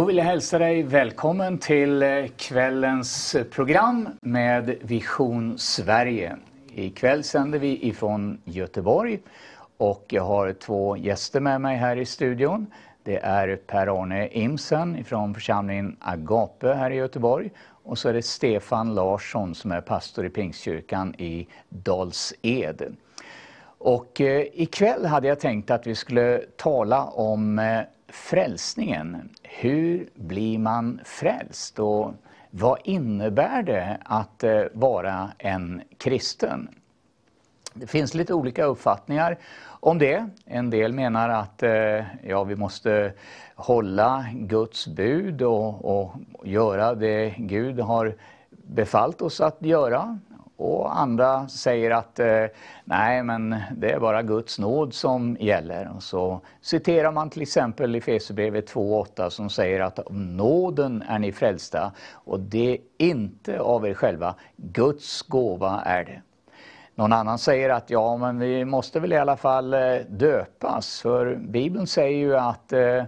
Då vill jag hälsa dig välkommen till eh, kvällens program med Vision Sverige. Ikväll sänder vi ifrån Göteborg och jag har två gäster med mig här i studion. Det är Per-Arne Imsen från församlingen Agape här i Göteborg och så är det Stefan Larsson som är pastor i Pingstkyrkan i Dals-Ed. Och eh, ikväll hade jag tänkt att vi skulle tala om eh, frälsningen. Hur blir man frälst och vad innebär det att eh, vara en kristen? Det finns lite olika uppfattningar om det. En del menar att eh, ja, vi måste hålla Guds bud och, och göra det Gud har befallt oss att göra. Och andra säger att eh, nej, men det är bara Guds nåd som gäller. Och så citerar man till exempel i Fesebrevet 2.8 som säger att om nåden är ni frälsta och det är inte av er själva, Guds gåva är det. Någon annan säger att ja, men vi måste väl i alla fall eh, döpas, för Bibeln säger ju att eh,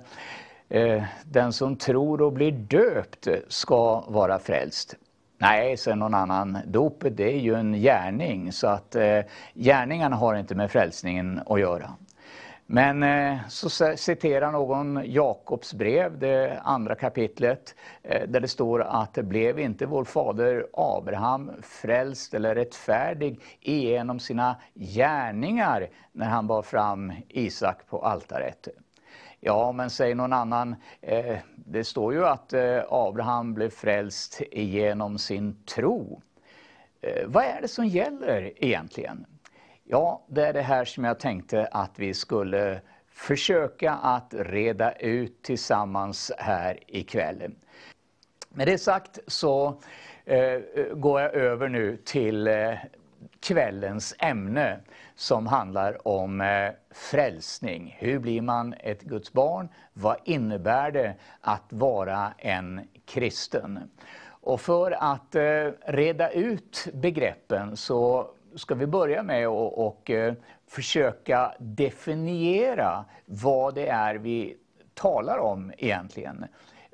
eh, den som tror och blir döpt ska vara frälst. Nej, säger någon annan, dopet det är ju en gärning så att eh, gärningarna har inte med frälsningen att göra. Men eh, så citerar någon Jakobs brev, det andra kapitlet, eh, där det står att det blev inte vår fader Abraham frälst eller rättfärdig genom sina gärningar när han bar fram Isak på altaret. Ja, men säger någon annan, eh, det står ju att eh, Abraham blev frälst genom sin tro. Eh, vad är det som gäller egentligen? Ja, det är det här som jag tänkte att vi skulle försöka att reda ut tillsammans här ikväll. Med det sagt så eh, eh, går jag över nu till eh, kvällens ämne som handlar om eh, frälsning. Hur blir man ett Guds barn? Vad innebär det att vara en kristen? Och för att eh, reda ut begreppen så ska vi börja med att och, eh, försöka definiera vad det är vi talar om egentligen.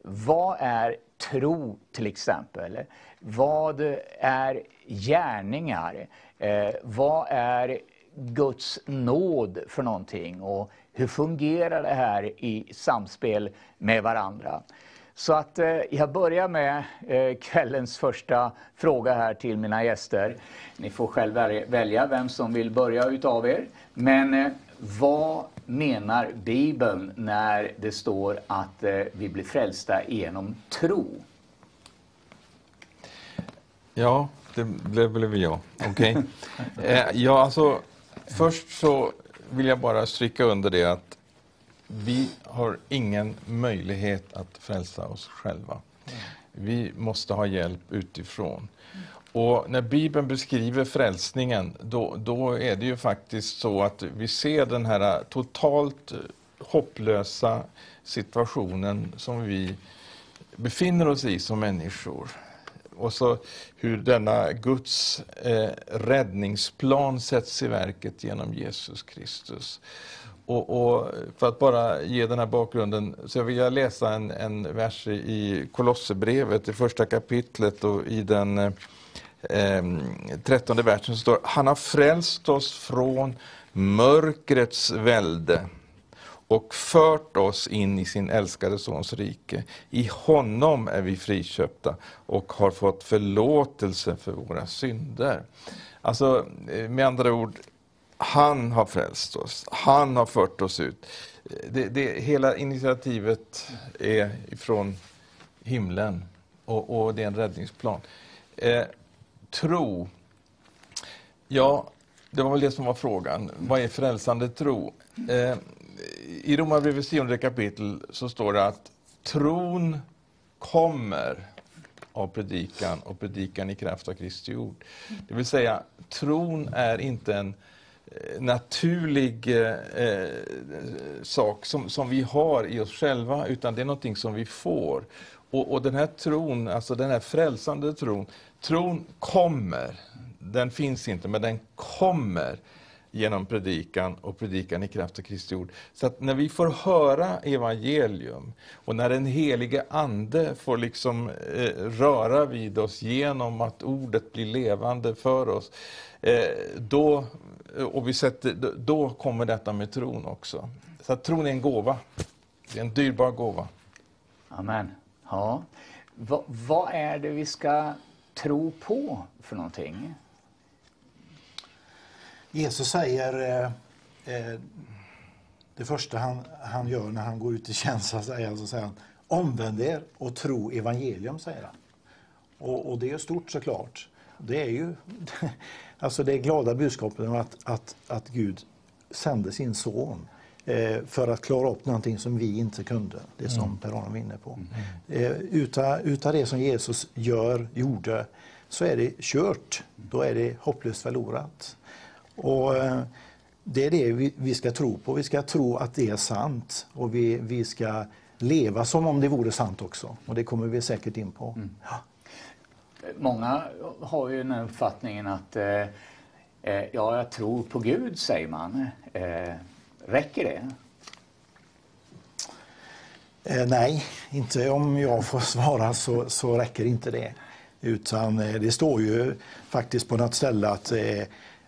Vad är tro till exempel? Vad är gärningar? Eh, vad är Guds nåd för någonting och hur fungerar det här i samspel med varandra? Så att eh, jag börjar med eh, kvällens första fråga här till mina gäster. Ni får själv välja vem som vill börja utav er. Men eh, vad menar Bibeln när det står att eh, vi blir frälsta genom tro? Ja, det blev, blev jag. Okej. Okay. eh, ja, alltså, först så vill jag bara stryka under det att vi har ingen möjlighet att frälsa oss själva. Vi måste ha hjälp utifrån. Och när Bibeln beskriver frälsningen, då, då är det ju faktiskt så att vi ser den här totalt hopplösa situationen som vi befinner oss i som människor och så hur denna Guds eh, räddningsplan sätts i verket genom Jesus Kristus. Och, och, för att bara ge den här bakgrunden så vill jag läsa en, en vers i Kolosserbrevet, i första kapitlet och i den eh, eh trettonde versen står Han har frälst oss från mörkrets välde och fört oss in i sin älskade Sons rike. I honom är vi friköpta och har fått förlåtelse för våra synder. Alltså, eh, med andra ord, han har frälst oss. Han har fört oss ut. Eh, det, det, hela initiativet är ifrån himlen och, och det är en räddningsplan. Eh, tro. Ja, det var väl det som var frågan. Vad är frälsande tro? Eh, i Romarbrevets tionde kapitel så står det att tron kommer av predikan och predikan i kraft av Kristi ord. Det vill säga, tron är inte en eh, naturlig eh, eh, sak som, som vi har i oss själva, utan det är någonting som vi får. Och, och den här tron, alltså den här frälsande tron, tron kommer. Den finns inte, men den kommer genom predikan och predikan i kraft av Kristi ord. Så att när vi får höra evangelium och när den helige Ande får liksom eh, röra vid oss genom att ordet blir levande för oss, eh, då, eh, och vi sätter, då kommer detta med tron också. Så att tron är en gåva. Det är en dyrbar gåva. Amen. Ja. Va, vad är det vi ska tro på för någonting? Jesus säger eh, eh, det första han, han gör när han går ut i tjänst, så säger, så säger han omvänd er och tro evangelium, säger han. Och, och det är stort såklart. Det är ju alltså det glada budskapet om att, att, att Gud sände sin son eh, för att klara upp någonting som vi inte kunde, det som mm. Per-Arne var inne på. Mm. Eh, utan, utan det som Jesus gör, gjorde, så är det kört. Då är det hopplöst förlorat. Och eh, det är det vi ska tro på. Vi ska tro att det är sant och vi, vi ska leva som om det vore sant också. Och det kommer vi säkert in på. Mm. Ja. Många har ju den uppfattningen att eh, eh, ja, jag tror på Gud, säger man. Eh, räcker det? Eh, nej, inte om jag får svara så, så räcker inte det. Utan eh, det står ju faktiskt på något ställe att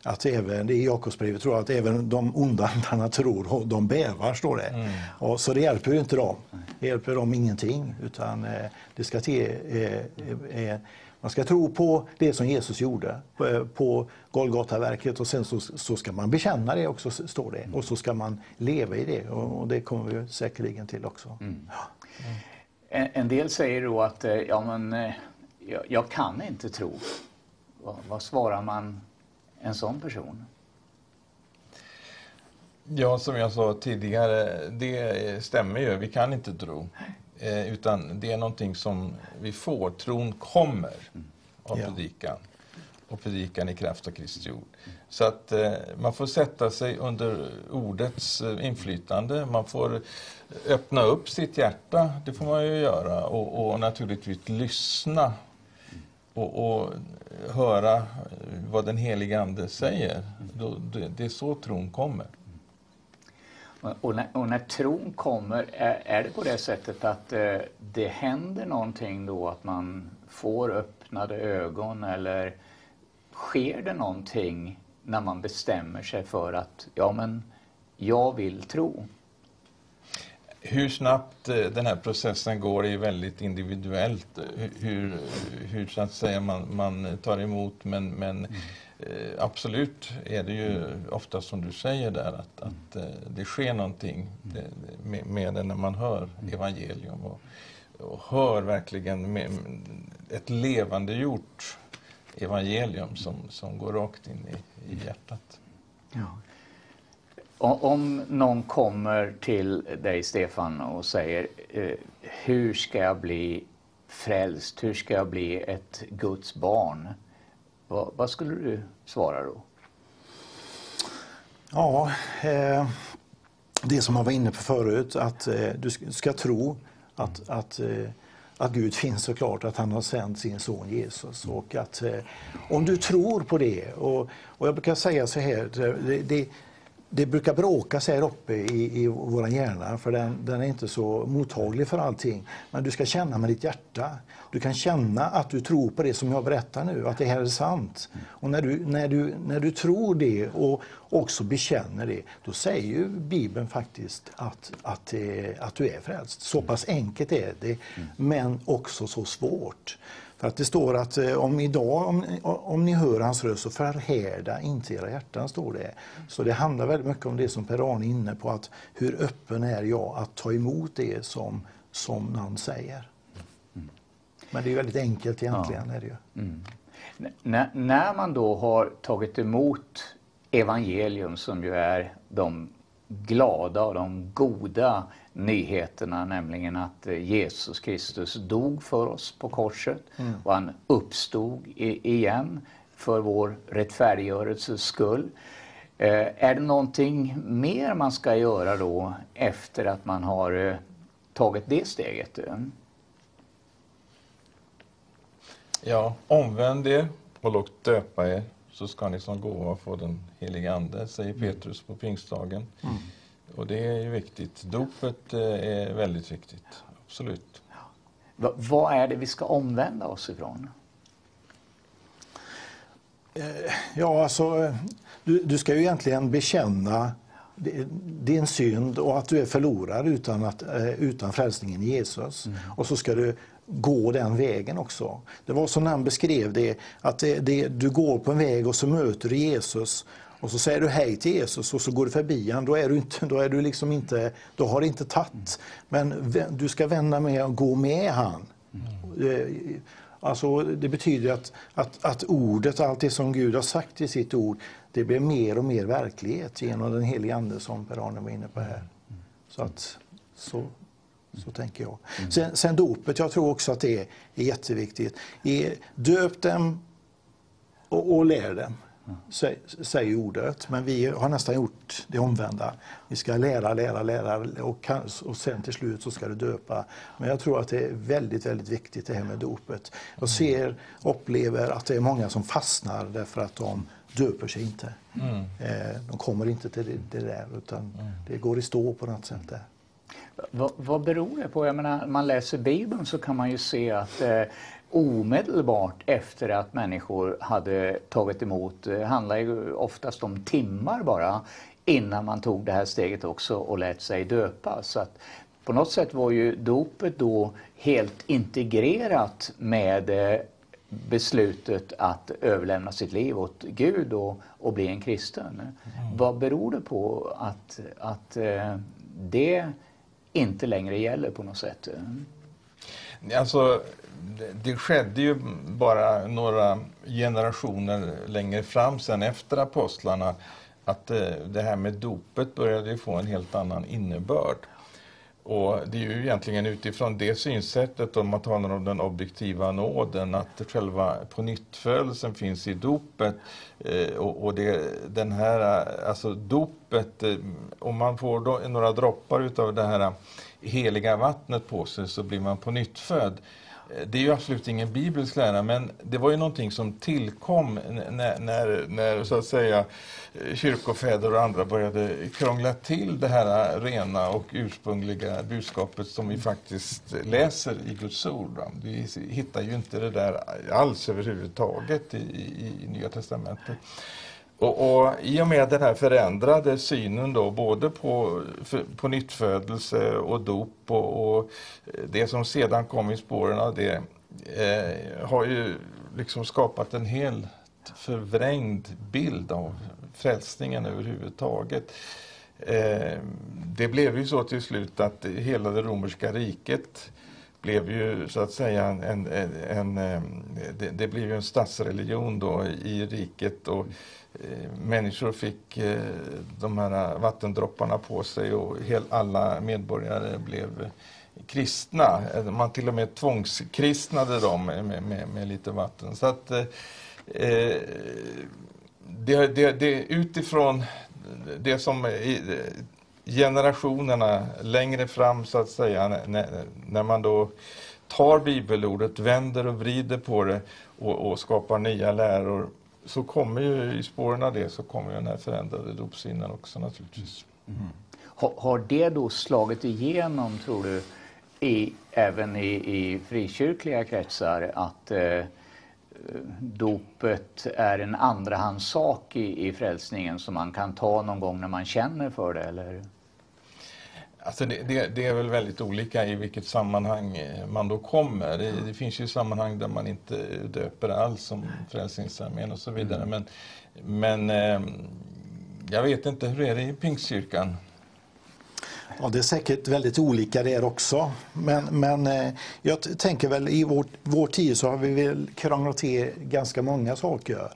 att även, i Jakobsbrevet tror jag, att även de onda andarna tror och de bävar, står det. Mm. Och, så det hjälper inte dem. Det hjälper dem ingenting. Utan eh, det ska till, eh, eh, man ska tro på det som Jesus gjorde på, på Golgataverket och sen så, så, ska man bekänna det också, står det. Och så ska man leva i det och, och det kommer vi säkerligen till också. Mm. Ja. En, en, del säger då att eh, ja, men, eh, jag, jag kan inte tro. Vad, vad svarar man en sån person? Ja, som jag sa tidigare, det stämmer ju. Vi kan inte tro. Eh, utan det är någonting som vi får. Tron kommer av predikan. Och predikan i kraft av Kristi ord. Så att eh, man får sätta sig under ordets eh, inflytande. Man får öppna upp sitt hjärta, det får man ju göra. Och, och naturligtvis lyssna och, och, höra vad den helige Ande säger. Då, det, det är så tron kommer. Och när, och när tron kommer, är, är, det på det sättet att eh, det händer någonting då, att man får öppnade ögon eller sker det någonting när man bestämmer sig för att ja men jag vill tro? Hur snabbt eh, den här processen går är väldigt individuellt. Hur, hur så att säga man, man tar emot men, men mm. eh, absolut är det ju ofta som du säger där att, att eh, det sker någonting med, med det när man hör evangelium och, och hör verkligen ett levande gjort evangelium som, som går rakt in i, i hjärtat. Ja. Om någon kommer till dig, Stefan, och säger eh, hur ska jag bli frälst? Hur ska jag bli ett Guds barn? Vad, vad skulle du svara då? Ja, eh, det som man var inne på förut, att eh, du ska tro att, att, eh, att Gud finns såklart, att han har sänt sin son Jesus. Och att eh, om du tror på det, och, och jag brukar säga så här, det, det det brukar bråkas här uppe i, i vår hjärna för den, den, är inte så mottaglig för allting. Men du ska känna med ditt hjärta. Du kan känna att du tror på det som jag berättar nu, att det här är sant. Och när du, när du, när du tror det och också bekänner det, då säger ju Bibeln faktiskt att, att, eh, att du är frälst. Så pass enkelt är det, men också så svårt. För att det står att eh, om idag, om, om ni hör hans röst, så förhärda inte era hjärtan, står det. Så det handlar väldigt mycket om det som Per-Arne är inne på, att hur öppen är jag att ta emot det som, som någon säger. Mm. Men det är väldigt enkelt egentligen. Ja. Är det ju. Mm. När man då har tagit emot evangelium som ju är de glada och de goda nyheterna, nämligen att eh, Jesus Kristus dog för oss på korset mm. och han uppstod igen för vår rättfärdiggörelses skull. Eh, är det någonting mer man ska göra då efter att man har eh, tagit det steget? Ja, omvänd er och låt döpa er så ska ni som gåva få den heliga Ande, säger Petrus på pingstdagen. Mm. Och det är ju viktigt. Dopet eh, är väldigt viktigt, absolut. Va, vad är det vi ska omvända oss ifrån? Ja, alltså, eh, du, du ska ju egentligen bekänna di- din synd och att du är förlorad utan, att, eh, utan frälsningen i Jesus. Och så ska du gå den vägen också. Det var som han beskrev det, att det, det, du går på en väg och så möter du Jesus och så säger du hej till Jesus och så går du förbi han, då är du, inte, då är du liksom inte, då har det inte tagit. Men du ska vända med och gå med han. Eh, Alltså, det betyder att, att, att ordet, allt det som Gud har sagt i sitt ord, det blir mer och mer verklighet genom den helige Ande som Per-Arne var inne på här. Så, att, så, så tänker jag. Sen, sen dopet, jag tror också att det är, är jätteviktigt. Är, döp dem och, och lär dem, sä- säger ordet. Men vi har nästan gjort det omvända. Vi ska lära, lära, lära och, kan, och sen till slut så ska du döpa. Men jag tror att det är väldigt, väldigt viktigt det här med dopet. Jag ser, upplever att det är många som fastnar därför att de döper sig inte. Eh, de kommer inte till det, det där utan det går i stå på något sätt där. Vad, vad beror det på? Jag menar, man läser Bibeln så kan man ju se att eh, omedelbart efter att människor hade tagit emot, det handlar ju oftast om timmar bara, innan man tog det här steget också och lät sig döpa. Så att på något sätt var ju dopet då helt integrerat med eh, beslutet att överlämna sitt liv åt Gud och, och bli en kristen. Vad beror det på att, att eh, det inte längre gäller på något sätt? Alltså, det, det skedde ju bara några generationer längre fram sen efter apostlarna att eh, det här med dopet började ju få en helt annan innebörd. Och det är ju egentligen utifrån det synsättet, om man talar om den objektiva nåden, att själva pånyttfödelsen finns i dopet. Eh, och och det, den här, alltså dopet, eh, om man får då, några droppar utav det här heliga vattnet på sig så blir man pånyttfödd. Det är ju absolut ingen bibelsk lära, men det var ju någonting som tillkom när, när, när så att säga eh, kyrkofäder och andra började krångla till det här eh, rena och ursprungliga budskapet som vi faktiskt läser i Guds ord. Vi hittar ju inte det där alls överhuvudtaget i, i, i Nya Testamentet. Och, och I och med den här förändrade synen då, både på, för, på nyttfödelse och dop och, och det som sedan kom i spåren av det eh, har ju liksom skapat en helt förvrängd bild av frälsningen överhuvudtaget. Eh, det blev ju så till slut att hela det romerska riket blev ju så att säga en, en, en, en eh, det, det blev ju en statsreligion då i riket och Eh, människor fick eh, de här vattendropparna på sig och alla medborgare blev kristna. Eh, man till och med tvångskristnade dem med, med, med lite vatten. Så att eh, det, det, det utifrån det som generationerna längre fram så att säga, när, när man då tar bibelordet, vänder och vrider på det och, och skapar nya läror, så kommer ju i spåren av det så kommer ju den här förändrade dopsinnan också naturligtvis. Mm. Mm. Har, har det då slagit igenom, tror du, i, även i, i frikyrkliga kretsar att eh, dopet är en andrahandssak i, i frälsningen som man kan ta någon gång när man känner för det? Eller? Alltså det, det, det är väl väldigt olika i vilket sammanhang eh, man då kommer. Det, det finns ju sammanhang där man inte döper alls som Frälsningsarmén och så vidare. Men, men eh, jag vet inte, hur är det i Pingstkyrkan? Ja, det är säkert väldigt olika där också. Men, men eh, jag tänker väl i vår, vår tid så har vi väl krånglat till ganska många saker.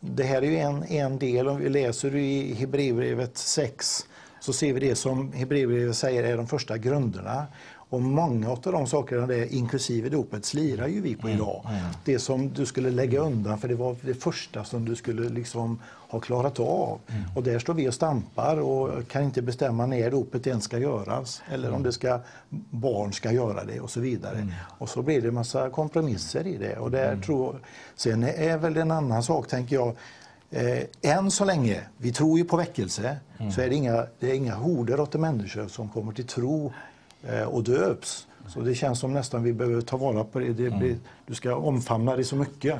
Det här är ju en, en del, om vi läser i Hebreerbrevet 6 så ser vi det som Hebreerbrevet säger är de första grunderna. Och många av de sakerna, där, inklusive dopet, slirar ju vi på idag. Det som du skulle lägga undan, för det var det första som du skulle liksom ha klarat av. Och där står vi och stampar och kan inte bestämma när dopet ens ska göras. Eller om det ska, barn ska göra det och så vidare. Och så blir det en massa kompromisser i det. Och där tror, sen är väl en annan sak, tänker jag, eh, än så länge, vi tror ju på väckelse, så är det inga, det är inga horder människor som kommer till tro eh, och döps. Så det känns som nästan vi behöver ta vara på det. det blir, du ska omfamna det så mycket.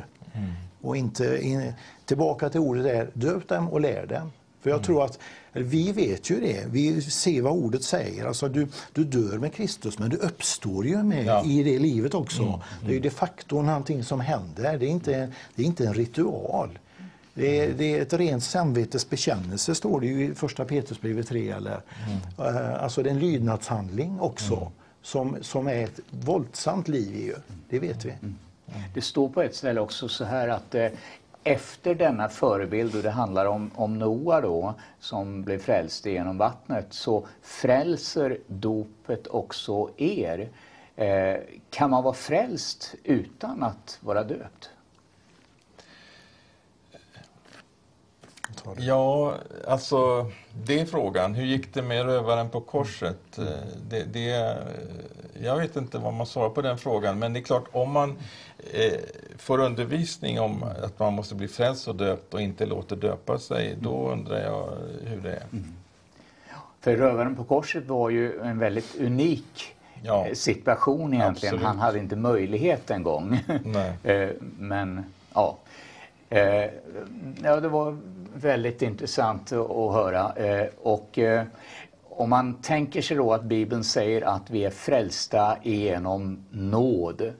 Och inte in, tillbaka till ordet där, döp dem och lär dem. För jag tror att, vi vet ju det, vi ser vad ordet säger. Alltså du, du dör med Kristus men du uppstår ju med Ja. i det livet också. Det är ju de facto någonting som händer, det är inte, det är inte en ritual. Det är, det är ett rent samvetes bekännelse, står det ju i första Petrusbrevet 3. Eller, Eh, Alltså det är en lydnadshandling också, som, som är ett våldsamt liv ju. Det vet vi. Det står på ett ställe också så här att eh, efter denna förebild, och det handlar om, om Noa då, som blev frälst genom vattnet, så frälser dopet också er. Eh, kan man vara frälst utan att vara döpt? Tar det. Ja, alltså det är frågan. Hur gick det med rövaren på korset? Eh, Det, det, jag vet inte vad man svarar på den frågan, men det är klart om man eh, får undervisning om att man måste bli frälst och döpt och inte låter döpa sig, då undrar jag hur det är. För rövaren på korset var ju en väldigt unik Ja. eh, situation egentligen. Absolut. Han hade inte möjlighet en gång. Eh, Men ja. Eh, ja, det var väldigt intressant att höra. Eh, Och eh, om man tänker sig då att Bibeln säger att vi är frälsta genom nåd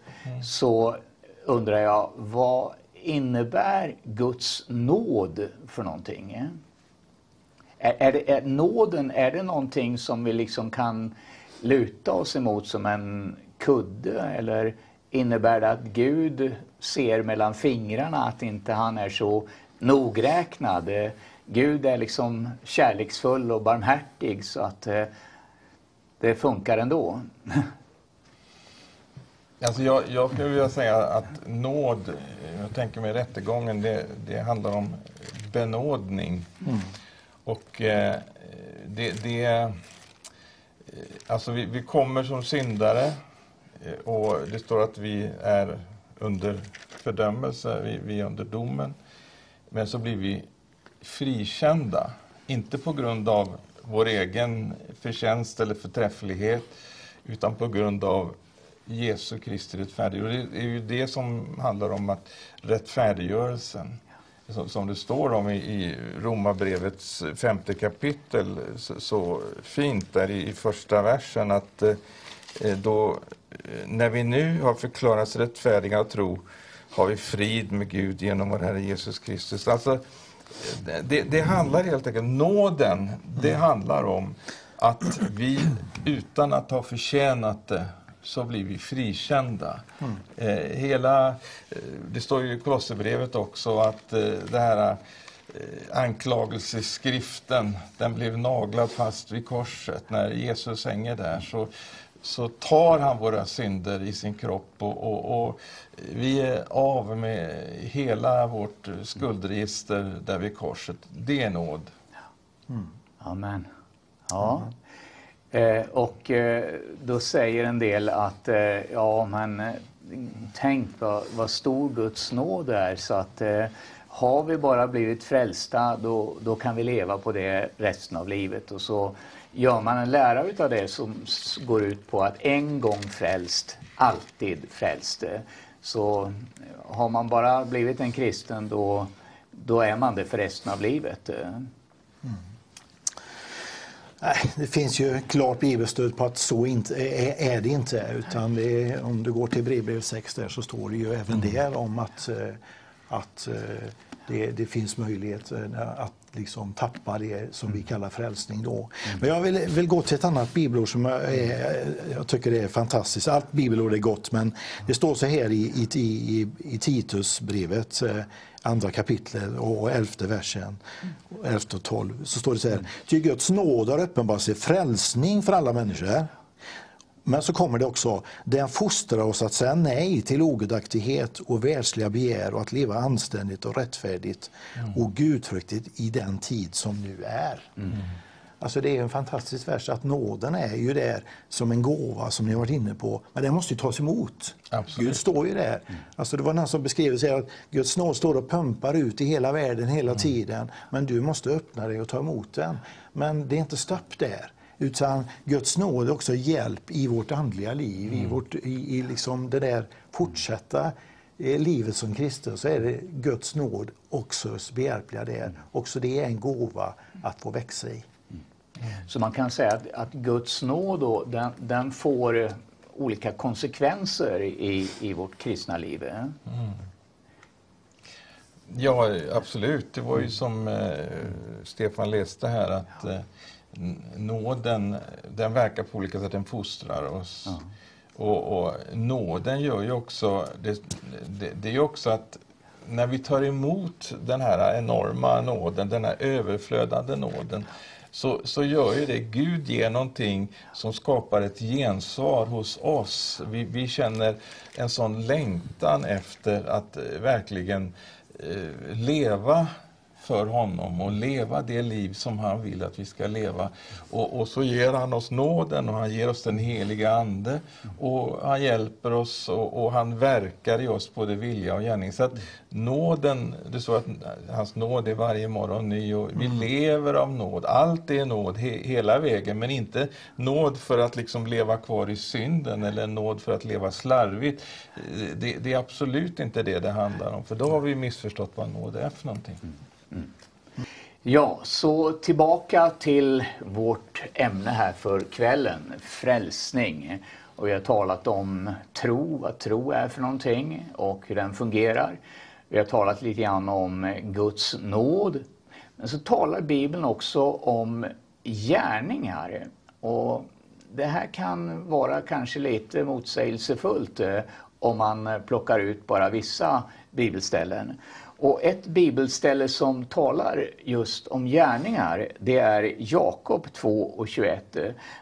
så undrar jag vad innebär Guds nåd för någonting? eh? Är, är, det, är nåden, är det någonting som vi liksom kan luta oss emot som en kudde eller innebär det att Gud ser mellan fingrarna att inte han är så nogräknad? Eh, Gud är liksom kärleksfull och barmhärtig så att eh, det funkar ändå. Alltså jag, jag skulle vilja säga att nåd, jag tänker mig rättegången, det, det handlar om benådning. Och eh, det, det eh, alltså vi, vi kommer som syndare och det står att vi är under fördömelse, vi, vi är under domen. Men så blir vi frikända, inte på grund av vår egen förtjänst eller förträfflighet, utan på grund av Jesu Kristi rättfärdighet. Och det är ju det som handlar om att rättfärdiggörelsen, som, det står om i, i Romarbrevets femte kapitel, så, fint där i, första versen, att eh, då, eh, när vi nu har förklarats rättfärdiga av tro, har vi frid med Gud genom vår Herre Jesus Kristus. Alltså, det, det handlar helt enkelt, nåden, det handlar om att vi utan att ha förtjänat det så blir vi frikända. Eh, hela, eh, det står ju i Kolosserbrevet också att eh, det här eh, anklagelseskriften, den blev naglad fast vid korset. När Jesus hänger där så, så tar han våra synder i sin kropp och, och, och vi är av med hela vårt skuldregister där vid korset. Det är nåd. Mm. Amen. Ja. Eh, och eh, då säger en del att eh, ja men eh, tänk vad, vad stor Guds nåd är så att eh, har vi bara blivit frälsta då, då kan vi leva på det resten av livet och så gör man en lära utav det som går ut på att en gång frälst, alltid frälst. Så har man bara blivit en kristen då, då är man det för resten av livet. eh. Nej, det finns ju klart bibelstöd på att så inte, är, är det inte. Utan det är, om du går till Hebreerbrev 6 där så står det ju även där om att, eh, att eh, det, det finns möjlighet eh, att liksom tappa det som vi kallar frälsning. Då. Men jag vill, vill gå till ett annat bibelord som jag, är, jag tycker är fantastiskt. Allt bibelord är gott men det står så här i, i, i, i Titusbrevet eh, andra kapitlet och elfte versen, elfte och tolv, så står det så här. Ty Guds nåd har uppenbarat sig frälsning för alla människor. Men så kommer det också, den fostrar oss att säga nej till ogudaktighet och världsliga begär och att leva anständigt och rättfärdigt och gudfruktigt i den tid som nu är. Alltså det är en fantastisk vers att nåden är ju där som en gåva som ni har varit inne på. Men den måste ju tas emot. Absolut. Gud står ju där. Alltså det var någon som beskrev sig att Guds nåd står och pumpar ut i hela världen hela tiden. Men du måste öppna dig och ta emot den. Men det är inte stopp där. Utan Guds nåd är också hjälp i vårt andliga liv, i, vårt, i, i liksom det där fortsätta eh, livet som kristen så är det Guds nåd också behjälpliga där. Också det är en gåva att få växa i. Så man kan säga att, att Guds nåd då, den, den får eh, olika konsekvenser i, i vårt kristna liv. eh? Ja, absolut. Det var ju som eh, Stefan läste här att eh, nåden, den verkar på olika sätt, den fostrar oss. Och, och nåden gör ju också, det, det, det är ju också att när vi tar emot den här enorma nåden, den här överflödande nåden, så, så gör ju det, Gud ger någonting som skapar ett gensvar hos oss. Vi, vi känner en sån längtan efter att verkligen eh, leva för honom och leva det liv som han vill att vi ska leva. Och, och så ger han oss nåden och han ger oss den heliga Ande och han hjälper oss och, och han verkar i oss både vilja och gärning. Så att nåden, det står att hans nåd är varje morgon ny och vi lever av nåd. Allt är nåd he, hela vägen men inte nåd för att liksom leva kvar i synden eller nåd för att leva slarvigt. Det, det är absolut inte det det handlar om för då har vi missförstått vad nåd är för någonting. Ja, så tillbaka till vårt ämne här för kvällen, frälsning. Och vi har talat om tro, vad tro är för någonting och hur den fungerar. Vi har talat lite grann om Guds nåd. Men så talar Bibeln också om gärningar. Och det här kan vara kanske lite motsägelsefullt eh, om man plockar ut bara vissa bibelställen. Och ett bibelställe som talar just om gärningar, det är Jakob 2 och 21,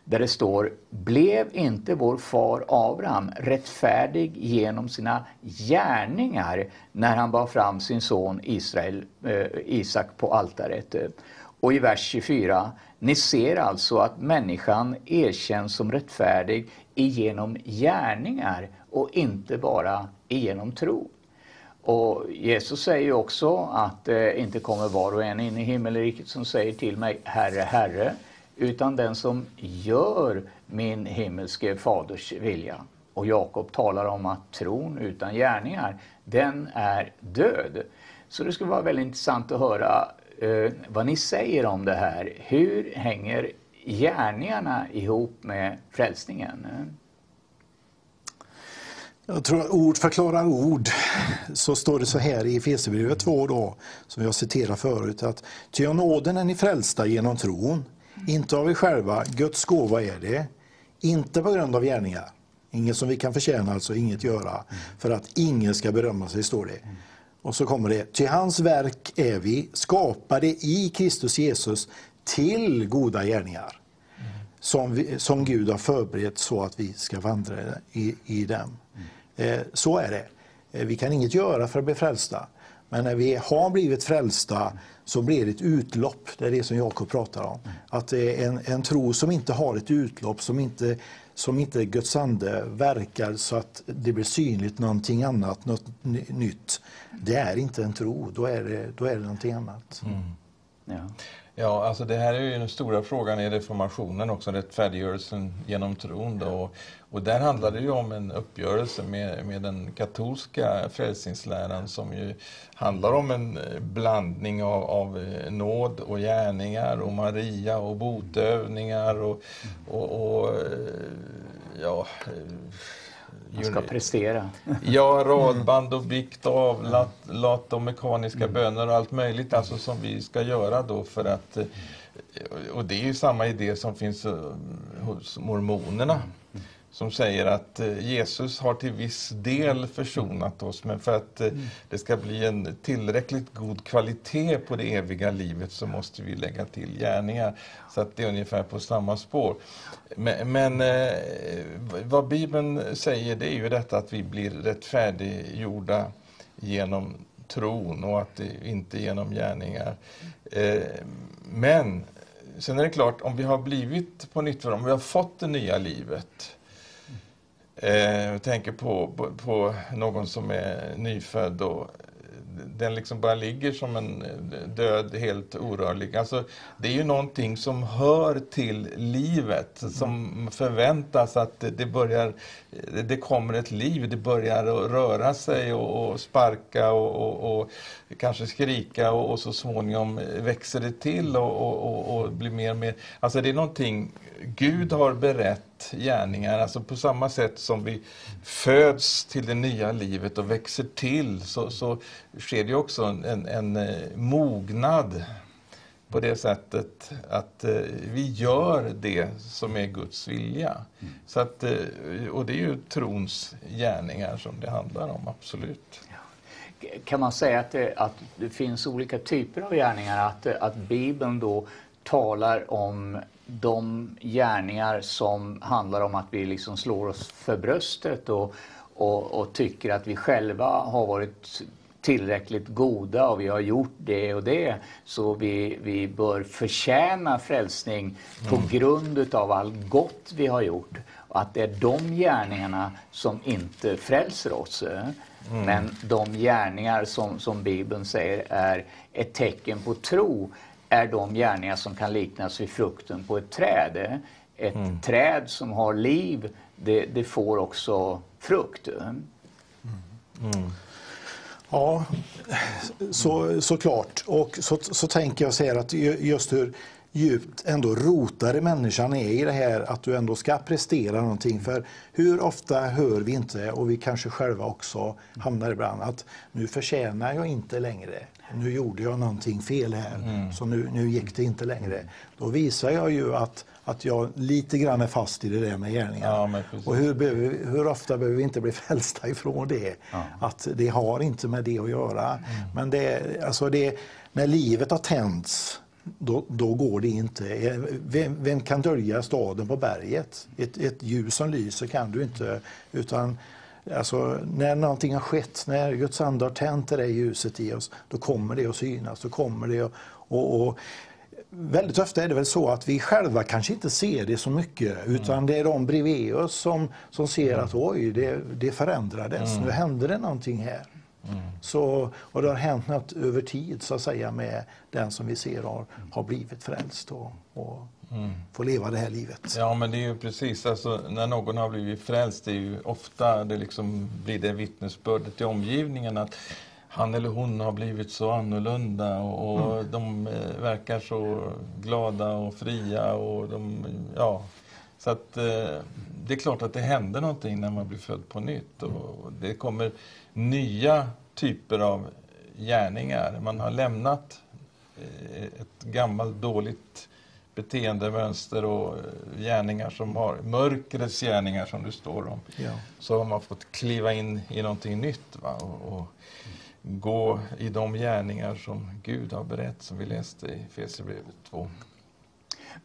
där det står Blev inte vår far Abraham rättfärdig genom sina gärningar när han bar fram sin son Israel, eh, Isak på altaret? Och i vers 24, ni ser alltså att människan erkänns som rättfärdig genom gärningar och inte bara genom tro. Och Jesus säger ju också att eh, inte kommer var och en in i himmelriket som säger till mig Herre, Herre, utan den som gör min himmelske faders vilja. Och Jakob talar om att tron utan gärningar, den är död. Så det skulle vara väldigt intressant att höra eh, vad ni säger om det här. Hur hänger gärningarna ihop med frälsningen? Jag tror att ord förklarar ord. Så står det så här i Efesierbrevet 2 då, som jag citerade förut, att ty av nåden är ni frälsta genom tron, inte av er själva, Guds gåva är det, inte på grund av gärningar. Inget som vi kan förtjäna, alltså inget göra, för att ingen ska berömma sig, står det. Och så kommer det, ty hans verk är vi, skapade i Kristus Jesus till goda gärningar som, vi, som Gud har förberett så att vi ska vandra i, i dem. Eh, så är det. Eh, vi kan inget göra för att bli frälsta. Men när vi har blivit frälsta så blir det ett utlopp. Det är det som Jakob pratar om. Att det är en, en tro som inte har ett utlopp, som inte, som inte Guds ande verkar så att det blir synligt någonting annat, något nytt. Det är inte en tro, då är det, då är det någonting annat. Mm. Ja. Ja, alltså det här är ju den stora frågan i reformationen också, rättfärdiggörelsen genom tron. Då. Och, och där handlar det ju om en uppgörelse med, med den katolska frälsningsläran som ju handlar om en eh, blandning av, av eh, nåd och gärningar och Maria och botövningar och, och, och eh, ja, Man ska prestera. Ja, radband och bikt och avlat lat och mekaniska böner och allt möjligt alltså som vi ska göra då för att eh, och det är ju samma idé som finns eh, hos mormonerna som säger att eh, Jesus har till viss del försonat oss men för att eh, det ska bli en tillräckligt god kvalitet på det eviga livet så måste vi lägga till gärningar. Så att det är ungefär på samma spår. Men, men eh, vad Bibeln säger det är ju detta att vi blir rättfärdiggjorda genom tron och att inte genom gärningar. Men sen är det klart, om vi har blivit på nytt, om vi har fått det nya livet. Eh, jag tänker på, på, på någon som är nyfödd och den liksom bara ligger som en eh, död, helt orörlig. Alltså, det är ju någonting som hör till livet, som förväntas att det börjar, det kommer ett liv, det börjar röra sig och, och sparka och, och, och, kanske skrika och, och så småningom växer det till och, och, blir mer och mer. Alltså det är någonting Gud har berett gärningar, alltså på samma sätt som vi föds till det nya livet och växer till så, så sker det också en, en, en eh, mognad på det sättet att eh, vi gör det som är Guds vilja. Mm. Så att, eh, och det är ju trons gärningar som det handlar om, absolut. Kan man säga att det, att det finns olika typer av gärningar? Att, att Bibeln då talar om de gärningar som handlar om att vi liksom slår oss för bröstet och, och, och, tycker att vi själva har varit tillräckligt goda och vi har gjort det och det så vi, vi bör förtjäna frälsning på mm. grund av allt gott vi har gjort. Och att det är de gärningarna som inte frälser oss. Mm. Men de gärningar som, som Bibeln säger är ett tecken på tro är de gärningar som kan liknas vid frukten på ett träd. Ett mm. träd som har liv, det, det får också frukt. Mm. Mm. Ja, så, såklart. Och så, så tänker jag säga att just hur djupt ändå rotade människan är i det här att du ändå ska prestera någonting. För hur ofta hör vi inte, och vi kanske själva också hamnar ibland, att nu förtjänar jag inte längre nu gjorde jag någonting fel här, mm. så nu, nu gick det inte längre. Då visar jag ju att, att jag lite grann är fast i det där med gärningar. Ja, och hur, behöver, hur ofta behöver vi inte bli frälsta ifrån det? Ja. Att det har inte med det att göra. Mm. Men det, alltså det, när livet har tänts då, då, går det inte. Vem, vem, kan dölja staden på berget? Ett, ett ljus som lyser kan du inte. Utan Alltså, när någonting har skett, när Guds ande har tänt det där ljuset i oss, då kommer det att synas. Då kommer det att, och, och, väldigt ofta är det väl så att vi själva kanske inte ser det så mycket, utan mm. det är de bredvid oss som, som ser mm. att oj, det, det förändrades, mm. nu hände det någonting här. Mm. Så, och det har hänt något över tid så att säga med den som vi ser har, har blivit frälst och, och mm. få leva det här livet. Ja, men det är ju precis, alltså, när någon har blivit frälst, det är ju ofta det liksom blir det vittnesbördet i omgivningen att han eller hon har blivit så annorlunda och, mm. de eh, verkar så glada och fria och de, ja, så att eh, det är klart att det händer någonting när man blir född på nytt och det kommer nya typer av gärningar. Man har lämnat eh, ett gammalt dåligt beteendemönster och gärningar som har, mörkrets gärningar som det står om. Ja. Så har man fått kliva in i någonting nytt va? Och, och gå i de gärningar som Gud har berättat, som vi läste i Fesebrevet 2.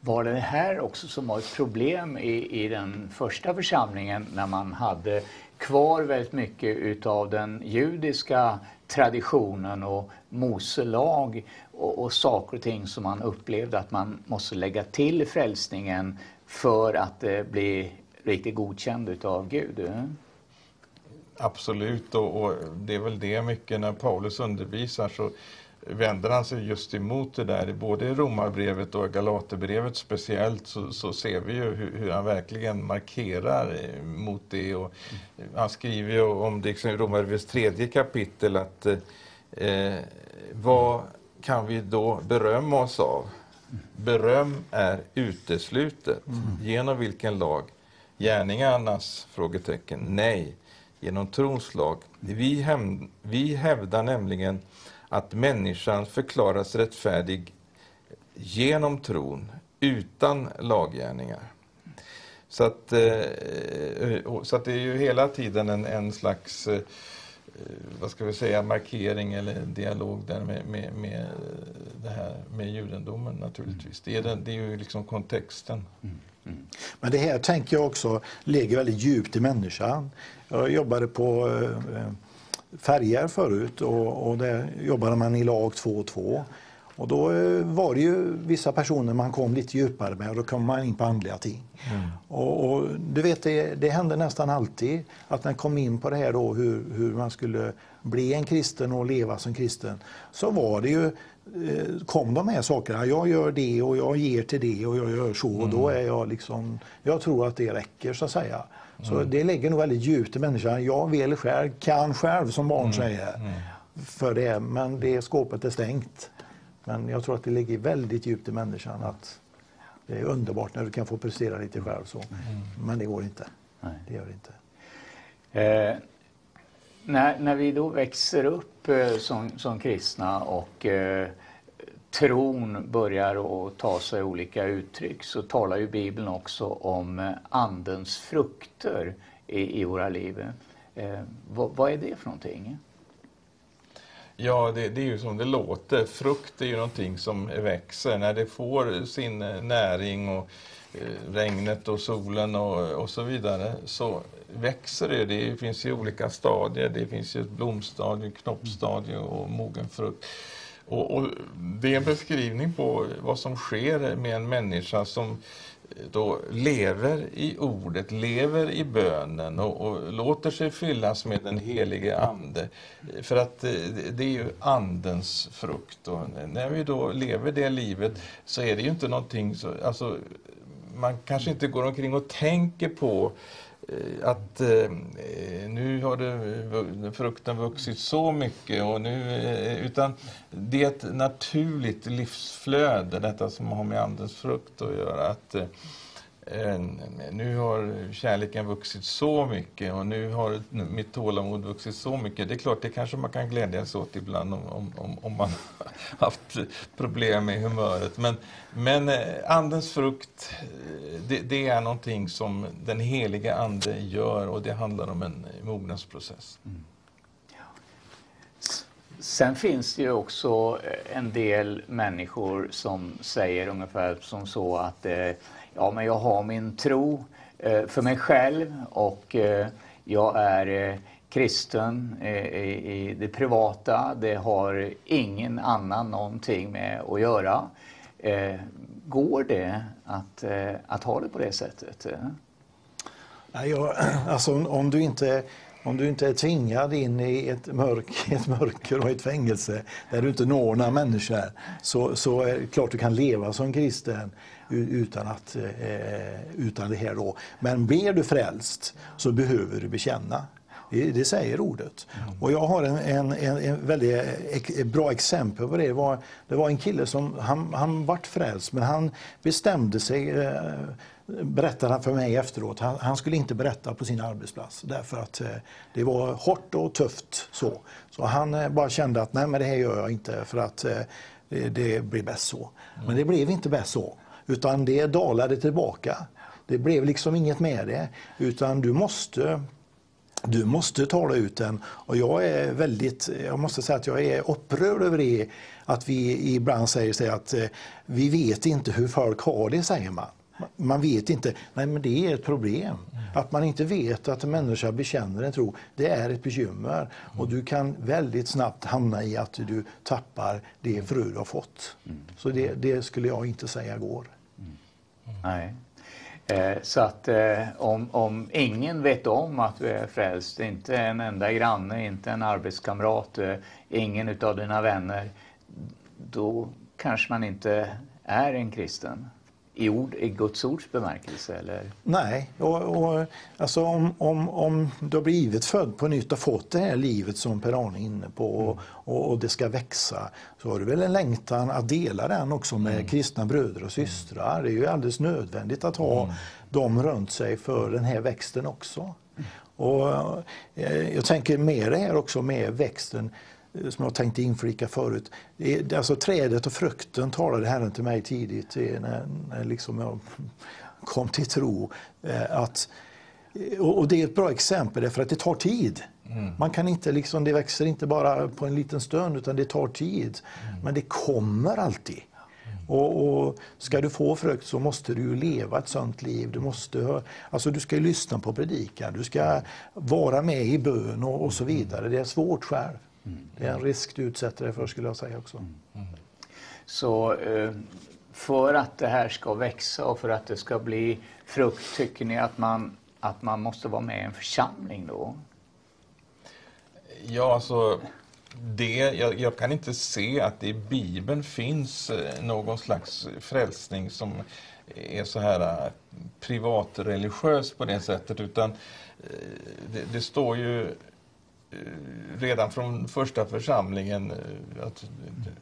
Var det här också som var ett problem i, i den första församlingen när man hade kvar väldigt mycket utav den judiska traditionen och Mose lag och, och saker och ting som man upplevde att man måste lägga till i frälsningen för att eh, bli riktigt godkänd utav Gud. Eh? Absolut, och, och, det är väl det mycket när Paulus undervisar så vänder han sig just emot det där. Både i Romarbrevet och Galaterbrevet speciellt så, så ser vi ju hur, hur, han verkligen markerar eh, mot det. Och han skriver ju om det i Romarbrevets tredje kapitel att eh, eh, vad kan vi då berömma oss av? Beröm är uteslutet. Mm. Genom vilken lag? Gärningarnas? Frågetecken. Nej, genom trons lag. Vi, vi hävdar nämligen att människan förklaras rättfärdig genom tron, utan laggärningar. Så att, eh, så att det är ju hela tiden en, en slags eh, vad ska vi säga, markering eller dialog där med, med, med det här med judendomen naturligtvis. Det är, den, det är ju liksom kontexten. Mm. Mm. Men det här tänker jag också ligger väldigt djupt i människan. Jag jobbade på eh, eh färger förut och, och där jobbade man i lag 2 och 2. Och då eh, var det ju vissa personer man kom lite djupare med och då kom man in på andliga ting. Mm. Och, och, du vet, det, det hände nästan alltid att när man kom in på det här då hur, hur man skulle bli en kristen och leva som kristen, så var det ju eh, kom de här sakerna. Jag gör det och jag ger till det och jag gör så. Och då mm. är jag liksom, jag tror att det räcker så att säga. Så mm. det ligger nog väldigt djupt i människan. Jag vill själv, kan själv som barn mm. säger. Mm. För det, men det skåpet är stängt. Men jag tror att det ligger väldigt djupt i människan att det är underbart när du kan få prestera lite själv. Så. Men det går inte. Nej. Det gör det inte. Eh, när, när vi då växer upp eh, som, som kristna och eh, tron börjar att ta sig olika uttryck så talar ju Bibeln också om eh, Andens frukter i, i våra liv. Eh, vad, vad, är det för någonting? Ja, det, det, är ju som det låter. Frukt är ju någonting som växer. När det får sin eh, näring och eh, regnet och solen och, och så vidare så växer det. Det finns ju olika stadier. Det finns ju ett blomstadium, knoppstadium och mogen frukt. Och, och, det är en beskrivning på vad som sker med en människa som eh, då lever i ordet, lever i bönen och, och, låter sig fyllas med den helige Ande. För att eh, det är ju Andens frukt. Och när vi då lever det livet så är det ju inte någonting... Så, alltså, man kanske inte går omkring och tänker på Eh, att eh, eh, nu har det, frukten vuxit så mycket och nu, eh, utan det är ett naturligt livsflöde, detta som har med andens frukt att göra. Att, Eh, Eh, nu har kärleken vuxit så mycket och nu har mitt tålamod vuxit så mycket. Det är klart, det kanske man kan glädjas åt ibland om, om, om man haft problem med humöret. Men, men eh, Andens frukt, eh, det, det, är någonting som den heliga Ande gör och det handlar om en mognadsprocess. Mm. Sen finns det ju också en del människor som säger ungefär som så att eh, ja, men jag har min tro eh, för mig själv och eh, jag är eh, kristen eh, i det privata. Det har ingen annan någonting med att göra. Eh, går det att, eh, att ha det på det sättet? Ja, alltså, om du inte om du inte är tvingad in i ett, mörk, ett mörker och ett fängelse där du inte når några människor så, så är det klart du kan leva som kristen utan, att, eh, utan det här. Då. Men blir du frälst så behöver du bekänna. Det, säger ordet. Mm. Och jag har en, en, en, väldigt bra exempel på det. Det var, det var en kille som han, han vart frälst men han bestämde sig eh, berättade han för mig efteråt. Han, han, skulle inte berätta på sin arbetsplats därför att eh, det var hårt och tufft. Så, så han eh, bara kände att nej men det här gör jag inte för att eh, det, det, blir bäst så. Men det blev inte bäst så. Utan det dalade tillbaka. Det blev liksom inget med det. Utan du måste du måste tala ut den. Och jag är väldigt, jag måste säga att jag är upprörd över det. Att vi ibland säger så att eh, vi vet inte hur folk har det, säger man. Man vet inte. Nej, men det är ett problem. Att man inte vet att en människa bekänner en tro, det är ett bekymmer. Och du kan väldigt snabbt hamna i att du tappar det frö du har fått. Så det, det skulle jag inte säga går. Nej. Eh, så att eh, om, om ingen vet om att du är frälst, inte en enda granne, inte en arbetskamrat, eh, ingen utav dina vänner, då kanske man inte är en kristen i, ord, i Guds ords bemärkelse? Eller? Nej, och, och, alltså om, om, om du har blivit född på nytt och fått det här livet som Per-Arne är inne på och, och, och, det ska växa så har du väl en längtan att dela den också med mm. kristna bröder och systrar. Det är ju alldeles nödvändigt att ha mm. dem runt sig för den här växten också. Och eh, jag tänker med det här också med växten som jag tänkte inflika förut. Alltså trädet och frukten talade Herren till mig tidigt när, när liksom jag kom till tro. Eh, att, och det är ett bra exempel därför att det tar tid. Mm. Man kan inte liksom, det växer inte bara på en liten stund utan det tar tid. Mm. Men det kommer alltid. Mm. Och, och, Ska du få frukt så måste du leva ett sånt liv. Du, måste, alltså du ska lyssna på predikan, du ska vara med i bön och, och så vidare. Det är svårt själv. Det är en risk du utsätter dig för skulle jag säga också. Så eh, för att det här ska växa och för att det ska bli frukt, tycker ni att man, att man måste vara med i en församling då? Ja, alltså det, jag, jag, kan inte se att det i Bibeln finns eh, någon slags frälsning som är så här eh, privatreligiös på det sättet utan det, det står ju Eh, redan från första församlingen eh, att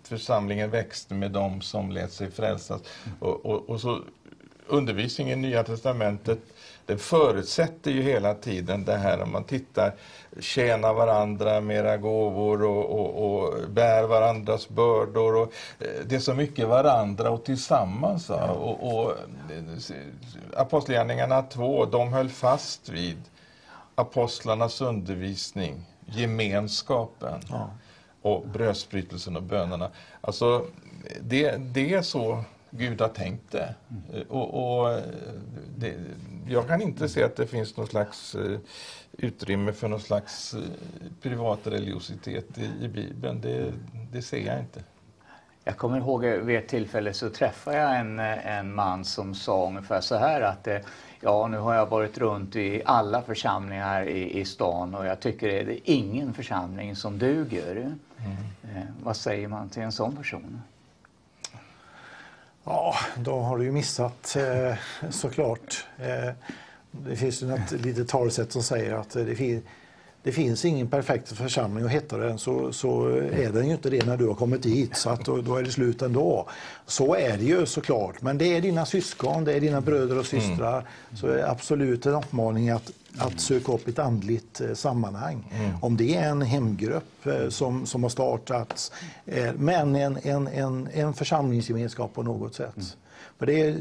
församlingen växte med dem som lät sig frälsas. Och, och, och så undervisningen i Nya Testamentet det förutsätter ju hela tiden det här om man tittar, tjäna varandra med era gåvor och, och, och bär varandras bördor. Och, eh, det är så mycket varandra och tillsammans. Och, och, Apostlagärningarna 2, de höll fast vid apostlarnas undervisning, gemenskapen ja. och brödsbrytelsen och bönerna. Alltså, det, det är så Gud har tänkt det. Mm. Och, och det, jag kan inte se att det finns någon slags uh, utrymme för någon slags uh, privat religiositet i, i Bibeln. Det, det, ser jag inte. Jag kommer ihåg vid ett tillfälle så träffade jag en, en man som sa ungefär så här att ja, nu har jag varit runt i alla församlingar i, i stan och jag tycker det är ingen församling som duger. Mm. Eh, vad säger man till en sån person? Ja, då har du ju missat eh, såklart. Eh, det finns ju ett litet talsätt som säger att det, fin det finns ingen perfekt församling och hettar den så, så är den ju inte det när du har kommit dit så att då, är det slut ändå. Så är det ju såklart, men det är dina syskon, det är dina bröder och systrar. Mm. Så är absolut en uppmaning att att söka upp ett andligt eh, sammanhang. Mm. Om det är en hemgrupp eh, som, som har startats, eh, men en, en, en, en församlingsgemenskap på något sätt. Mm. För det är,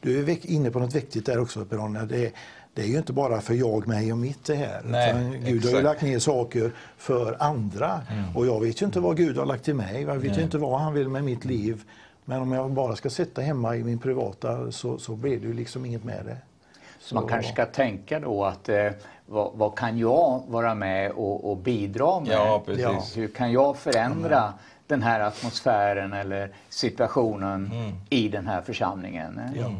du är inne på något viktigt där också, Per det, det är ju inte bara för jag, mig och mitt det här. Nej, Gud exakt. har ju lagt ner saker för andra. Mm. Och jag vet ju inte vad Gud har lagt till mig. Jag vet ju inte vad han vill med mitt liv. Men om jag bara ska sitta hemma i min privata så, så blir det ju liksom inget med det. Så man kanske ska tänka då att eh, vad, vad, kan jag vara med och, och bidra med? Ja, precis. Hur kan jag förändra mm. den här atmosfären eller situationen mm. i den här församlingen? Ja.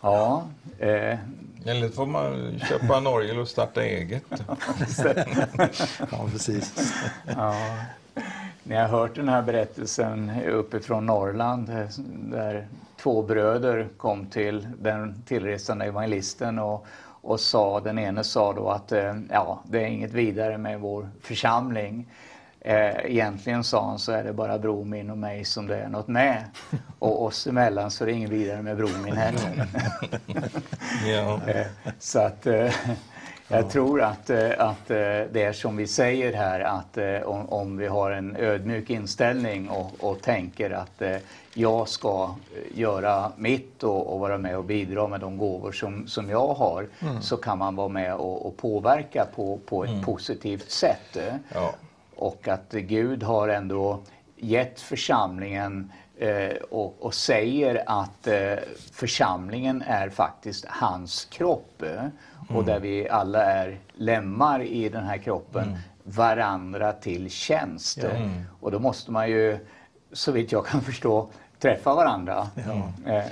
Ja. Eh. Eller får man köpa en orgel och starta eget. ja, precis. Ja. Ni har hört den här berättelsen uppifrån Norrland där två bröder kom till den tillresande evangelisten och, och sa, den ene sa då att eh, ja, det är inget vidare med vår församling. Eh, egentligen sa han så är det bara Bromin och mig som det är något med. Och oss emellan så är det inget vidare med Bromin heller. ja. Eh, så att jag tror att, att det är som vi säger här att om, om vi har en ödmjuk inställning och, och tänker att jag ska eh, göra mitt och, och, vara med och bidra med de gåvor som, som jag har mm. så kan man vara med och, och påverka på, på ett mm. positivt sätt. Ja. Och att Gud har ändå gett församlingen eh, och, och, säger att eh, församlingen är faktiskt hans kropp eh, och mm. där vi alla är lemmar i den här kroppen mm. varandra till tjänst. Mm. Och då måste man ju så vitt jag kan förstå, träffa varandra ja. eh,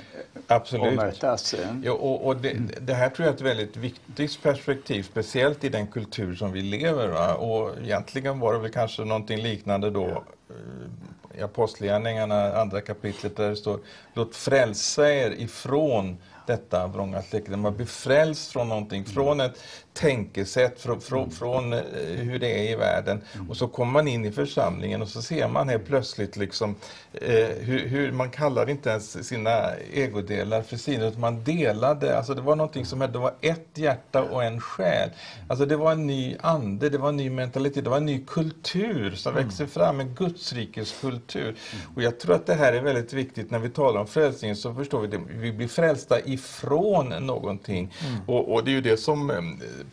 Absolut. och mötas. Ja, och, och det, det, här tror jag är ett väldigt viktigt perspektiv, speciellt i den kultur som vi lever. Va? Och egentligen var det väl kanske någonting liknande då eh, i Apostlagärningarna, andra kapitlet, där det står Låt frälsa er ifrån detta vrånga släkte. Man blir frälst från någonting, från ett tänkesätt från, från, mm. från eh, hur det är i världen. Och så kommer man in i församlingen och så ser man helt plötsligt liksom, eh, hur, hur, man kallar inte ens sina ägodelar för sina, utan man delade. Alltså det var någonting som hette, det var ett hjärta och en själ. Alltså det var en ny ande, det var en ny mentalitet, det var en ny kultur som mm. växer fram, en Gudsrikes kultur. Mm. Och jag tror att det här är väldigt viktigt när vi talar om frälsningen, så förstår vi det. Vi blir frälsta ifrån någonting. Mm. Och, och, det är ju det som eh,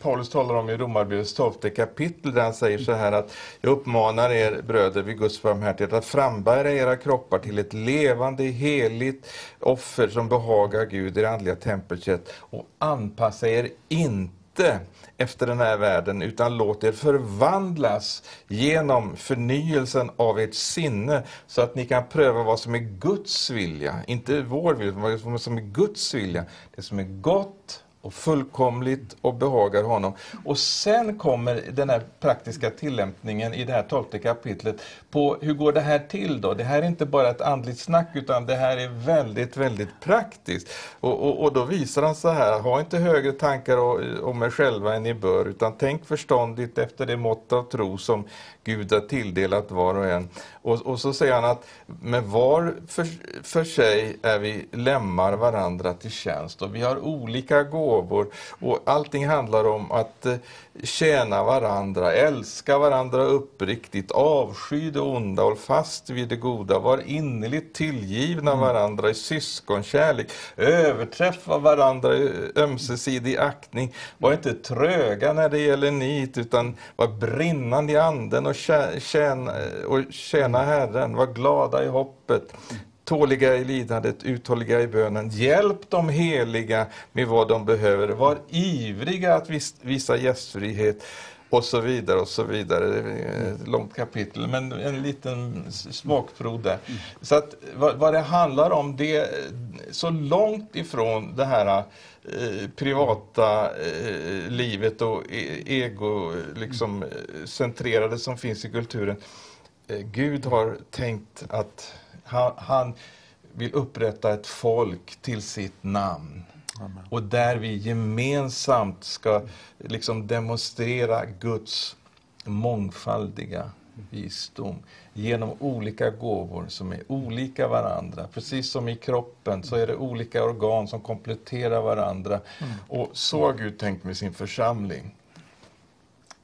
Paulus talar om i Romarbrevets 12 kapitel där han säger så här att jag uppmanar er bröder vid Guds barmhärtighet att frambära era kroppar till ett levande, heligt offer som behagar Gud, i det andliga tempelsätt och anpassa er inte inte efter den här världen, utan låt er förvandlas genom förnyelsen av ert sinne, så att ni kan pröva vad som är Guds vilja, inte vår vilja, utan vad som är Guds vilja, det som är gott och fullkomligt och behagar honom. Och sen kommer den här praktiska tillämpningen i det här tolfte kapitlet på hur går det här till då? Det här är inte bara ett andligt snack utan det här är väldigt, väldigt praktiskt. Och, och, och då visar han så här, ha inte högre tankar om er själva än ni bör, utan tänk förståndigt efter det mått av tro som Gud har tilldelat var och en. Och, och så säger han att med var för, för sig är vi lämmar varandra till tjänst och vi har olika gåvor och allting handlar om att eh, tjäna varandra, älska varandra uppriktigt, avsky det onda, håll fast vid det goda, var innerligt tillgivna mm. varandra i syskonkärlek, överträffa varandra i ömsesidig aktning, var inte tröga när det gäller nit, utan var brinnande i anden och tjäna, och tjäna Herren, var glada i hoppet, tåliga i lidandet, uthålliga i bönen. Hjälp de heliga med vad de behöver. Var ivriga att visa gästfrihet och så vidare och så vidare. Det är ett långt kapitel, men en liten smakprov där. Så att vad, vad, det handlar om, det är så långt ifrån det här eh, privata eh, livet och e ego liksom, eh, centrerade som finns i kulturen. Eh, Gud har tänkt att han, han vill upprätta ett folk till sitt namn. Amen. Och där vi gemensamt ska liksom demonstrera Guds mångfaldiga visdom genom olika gåvor som är olika varandra. Precis som i kroppen så är det olika organ som kompletterar varandra. Mm. Och så har Gud tänkt med sin församling.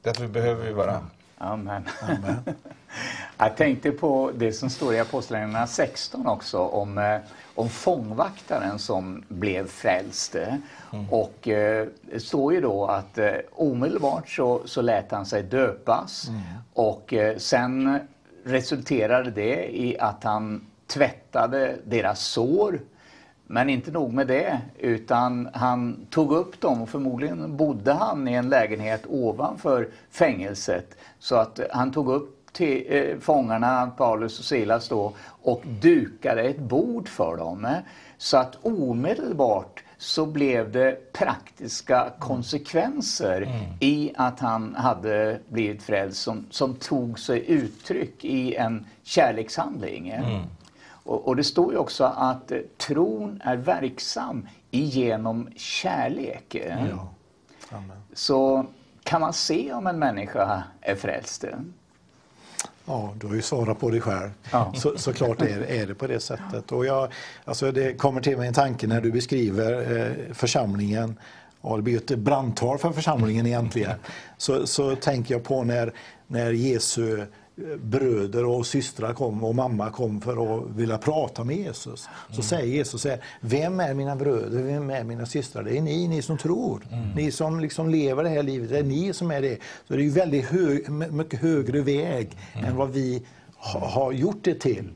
Därför behöver vi varandra. Amen. Amen. Jag tänkte på det som står i Apostlagärningarna 16 också om, eh, om fångvaktaren som blev frälst. Mm. Och eh, det står ju då att eh, omedelbart så, så lät han sig döpas mm. och eh, sen resulterade det i att han tvättade deras sår men inte nog med det, utan han tog upp dem och förmodligen bodde han i en lägenhet ovanför fängelset. Så att han tog upp till eh, fångarna, Paulus och Silas då, och dukade ett bord för dem. Så att omedelbart så blev det praktiska konsekvenser mm. i att han hade blivit frälst som, som tog sig uttryck i en kärlekshandling. Mm. Och, och, det står ju också att eh, tron är verksam genom kärlek. Ja. Så kan man se om en människa är frälst? Ja, du har ju svarat på det själv. Ja. Så, såklart är, är det på det sättet. Och jag, alltså det kommer till mig en tanke när du beskriver eh, församlingen Ja, det blir ett brandtal för församlingen egentligen. Så, så tänker jag på när, när Jesu bröder och systrar kom och mamma kom för att vilja prata med Jesus. Så mm. säger Jesus så här, vem är mina bröder, vem är mina systrar? Det är ni, ni som tror. Mm. Ni som liksom lever det här livet, det är ni som är det. Så det är ju väldigt hög, mycket högre väg mm. än vad vi ha, har gjort det till.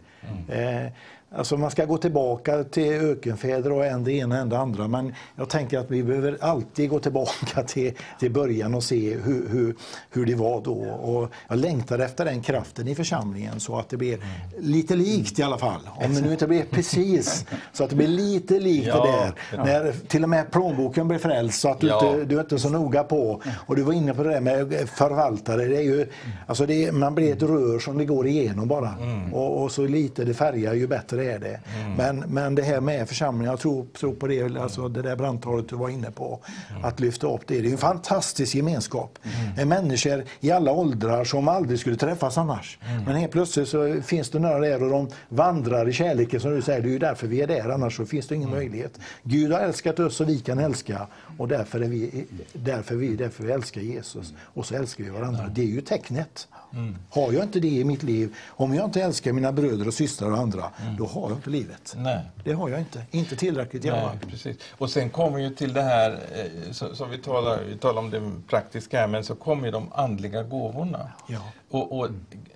Mm. Eh, Alltså man ska gå tillbaka till ökenfäder och en det ena och det andra. Men jag tänker att vi behöver alltid gå tillbaka till, till början och se hur, hur, hur det var då. Och jag längtar efter den kraften i församlingen så att det blir lite likt i alla fall. Om det nu inte blir precis, så att det blir lite likt ja, det där. När till och med plånboken blir frälst så att du, ja. inte, du är inte så noga på. Och du var inne på det där med förvaltare. Det är ju, alltså det, man blir ett rör som det går igenom bara. Mm. Och, och så lite det färgar ju bättre det är det. Mm. Men, men det här med församlingen, jag tror, tror på det, alltså det där brandtalet du var inne på, mm. att lyfta upp det. Det är en fantastisk gemenskap. Mm. Människor i alla åldrar som aldrig skulle träffas annars. Mm. Men helt plötsligt så finns det några där och de vandrar i kärleken som du säger, det är ju därför vi är där, annars så finns det ingen mm. möjlighet. Gud har älskat oss och vi kan älska och därför, är vi, därför, vi, därför vi älskar Jesus. Och så älskar vi varandra. Det är ju tecknet. Mm. Har jag inte det i mitt liv, om jag inte älskar mina bröder och systrar och andra, mm. då har jag inte livet. Nej. Det har jag inte. Inte tillräckligt i alla fall. Och sen kommer ju till det här, eh, som vi talar, vi talar om det praktiska men så kommer ju de andliga gåvorna. Ja. Och, och,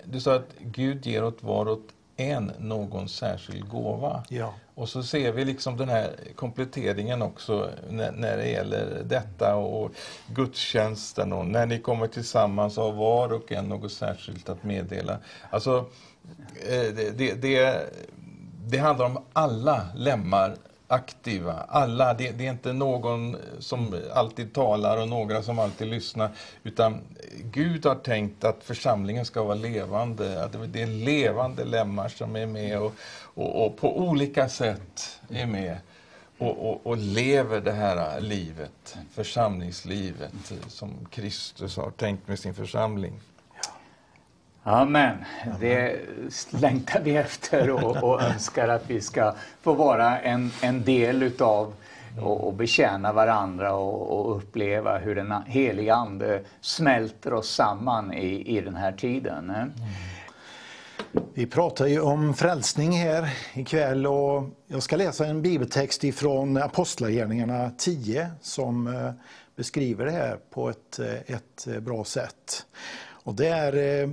du sa att Gud ger åt var och en någon särskild gåva. Ja. Och så ser vi liksom den här kompletteringen också när, när det gäller detta och gudstjänsten och när ni kommer tillsammans har var och en något särskilt att meddela. Alltså, eh, det, det, det, det handlar om alla lemmar aktiva. Alla, det, det, är inte någon som alltid talar och några som alltid lyssnar. Utan Gud har tänkt att församlingen ska vara levande. Att det är levande lemmar som är med och, och, och på olika sätt är med. Och, och, och, lever det här livet, församlingslivet, som Kristus har tänkt med sin församling. Amen. Det längtar vi efter och, och, önskar att vi ska få vara en, en del utav och, och betjäna varandra och, och, uppleva hur den heliga Ande smälter oss samman i, i den här tiden. Mm. Vi pratar ju om frälsning här ikväll och jag ska läsa en bibeltext ifrån Apostlagärningarna 10 som eh, beskriver det här på ett, eh, ett bra sätt. Och det är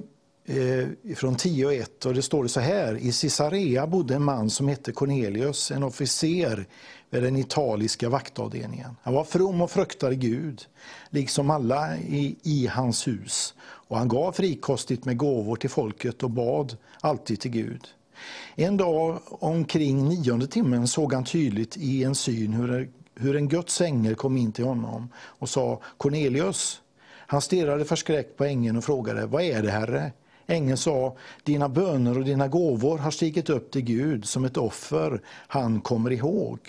eh, från 10 och 1 och det står så här. I Caesarea bodde en man som hette Cornelius, en officer vid den italiska vaktavdelningen. Han var from och fruktade Gud, liksom alla i, i hans hus. Och han gav frikostigt med gåvor till folket och bad alltid till Gud. En dag omkring nionde timmen såg han tydligt i en syn hur, hur en Guds ängel kom in till honom och sa Cornelius. Han stirrade förskräckt på ängeln och frågade, vad är det Herre? Ängeln sa, dina böner och dina gåvor har stigit upp till Gud som ett offer han kommer ihåg.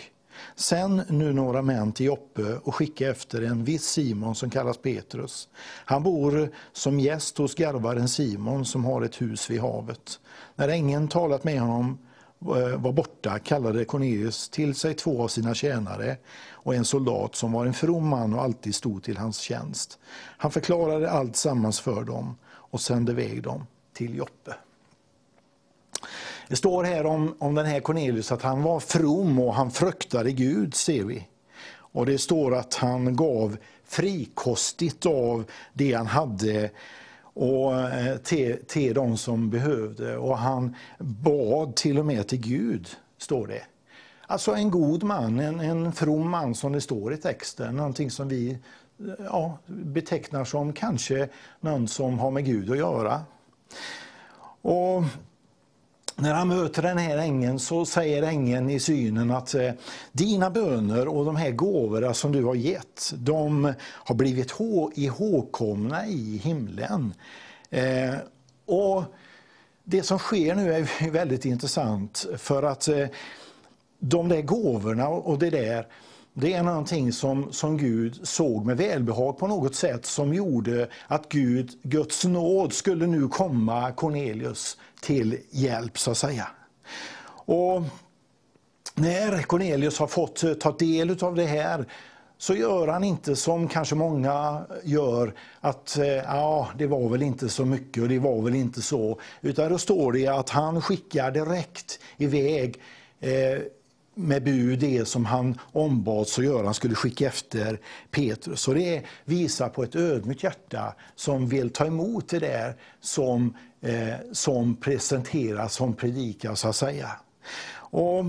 Sen nu några män till Joppe och skicka efter en viss Simon som kallas Petrus. Han bor som gäst hos garvaren Simon som har ett hus vid havet. När ängeln talat med honom eh, var borta kallade Cornelius till sig två av sina tjänare och en soldat som var en from man och alltid stod till hans tjänst. Han förklarade allt sammans för dem och sände iväg dem till Joppe. Det står här om, om den här Cornelius att han var from och han fruktade Gud, ser vi. Och det står att han gav frikostigt av det han hade och eh, till, till de som behövde. Och han bad till och med till Gud, står det. Alltså en god man, en, en from man som det står i texten. Någonting som vi ja, betecknar som kanske någon som har med Gud att göra. Och när han möter den här ängeln så säger ängeln i synen att eh, dina böner och de här gåvorna som du har gett, de har blivit ihågkomna i himlen. Eh, och det som sker nu är väldigt intressant för att eh, de där gåvorna och det där, det är någonting som, som Gud såg med välbehag på något sätt som gjorde att Gud, Guds nåd skulle nu komma Cornelius till hjälp så att säga. Och när Cornelius har fått eh, ta del av det här så gör han inte som kanske många gör, att eh, ja, det var väl inte så mycket och det var väl inte så. Utan då står det att han skickar direkt iväg eh, med bud det som han ombads att göra. Han skulle skicka efter Petrus. Och det visar på ett ödmjukt hjärta som vill ta emot det där som, eh, som presenteras, som predikas så att säga. Och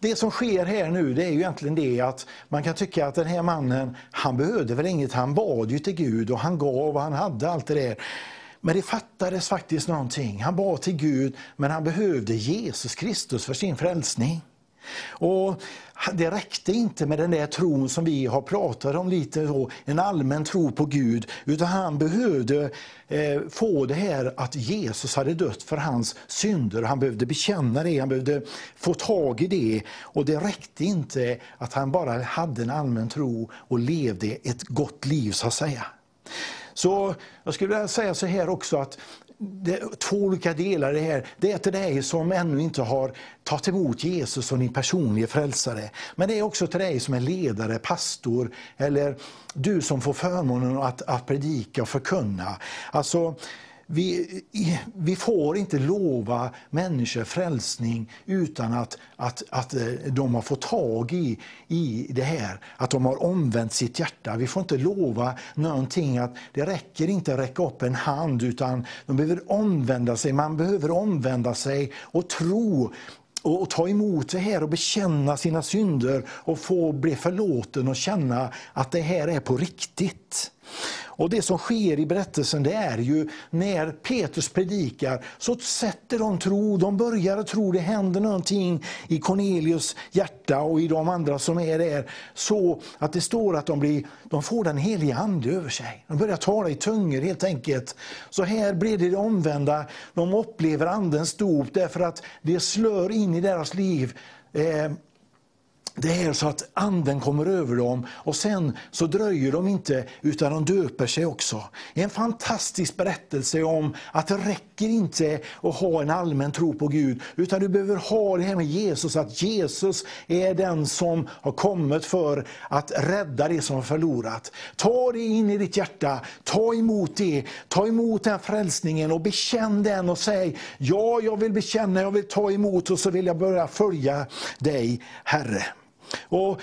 det som sker här nu det är ju egentligen det att man kan tycka att den här mannen, han behövde väl inget, han bad ju till Gud och han gav och han hade allt det där. Men det fattades faktiskt någonting. Han bad till Gud men han behövde Jesus Kristus för sin frälsning. Och det räckte inte med den där tron som vi har pratat om lite, så, en allmän tro på Gud, utan han behövde eh, få det här att Jesus hade dött för hans synder. Han behövde bekänna det, han behövde få tag i det. Och det räckte inte att han bara hade en allmän tro och levde ett gott liv så att säga. Så jag skulle vilja säga så här också att det är två olika delar i det här. Det är till dig som ännu inte har tagit emot Jesus som din personliga frälsare. Men det är också till dig som är ledare, pastor eller du som får förmånen att, att predika och förkunna. Alltså, vi, vi får inte lova människor frälsning utan att, att, att eh, de har fått tag i, i det här, att de har omvänt sitt hjärta. Vi får inte lova någonting, att det räcker inte att räcka upp en hand utan de behöver omvända sig. Man behöver omvända sig och tro och, och ta emot det här och bekänna sina synder och få bli förlåten och känna att det här är på riktigt. Och Det som sker i berättelsen det är ju när Petrus predikar så sätter de tro, de börjar tro, det händer någonting i Cornelius hjärta och i de andra som är där. Så att det står att de, blir, de får den heliga Ande över sig. De börjar tala i tungor helt enkelt. Så här blir det det omvända, de upplever Andens dop därför att det slör in i deras liv. Eh, det är så att anden kommer över dem och sen så dröjer de inte utan de döper sig också. En fantastisk berättelse om att det räcker inte att ha en allmän tro på Gud utan du behöver ha det här med Jesus, att Jesus är den som har kommit för att rädda det som har förlorat. Ta det in i ditt hjärta, ta emot det, ta emot den frälsningen och bekänn den och säg ja, jag vill bekänna, jag vill ta emot och så vill jag börja följa dig Herre. Och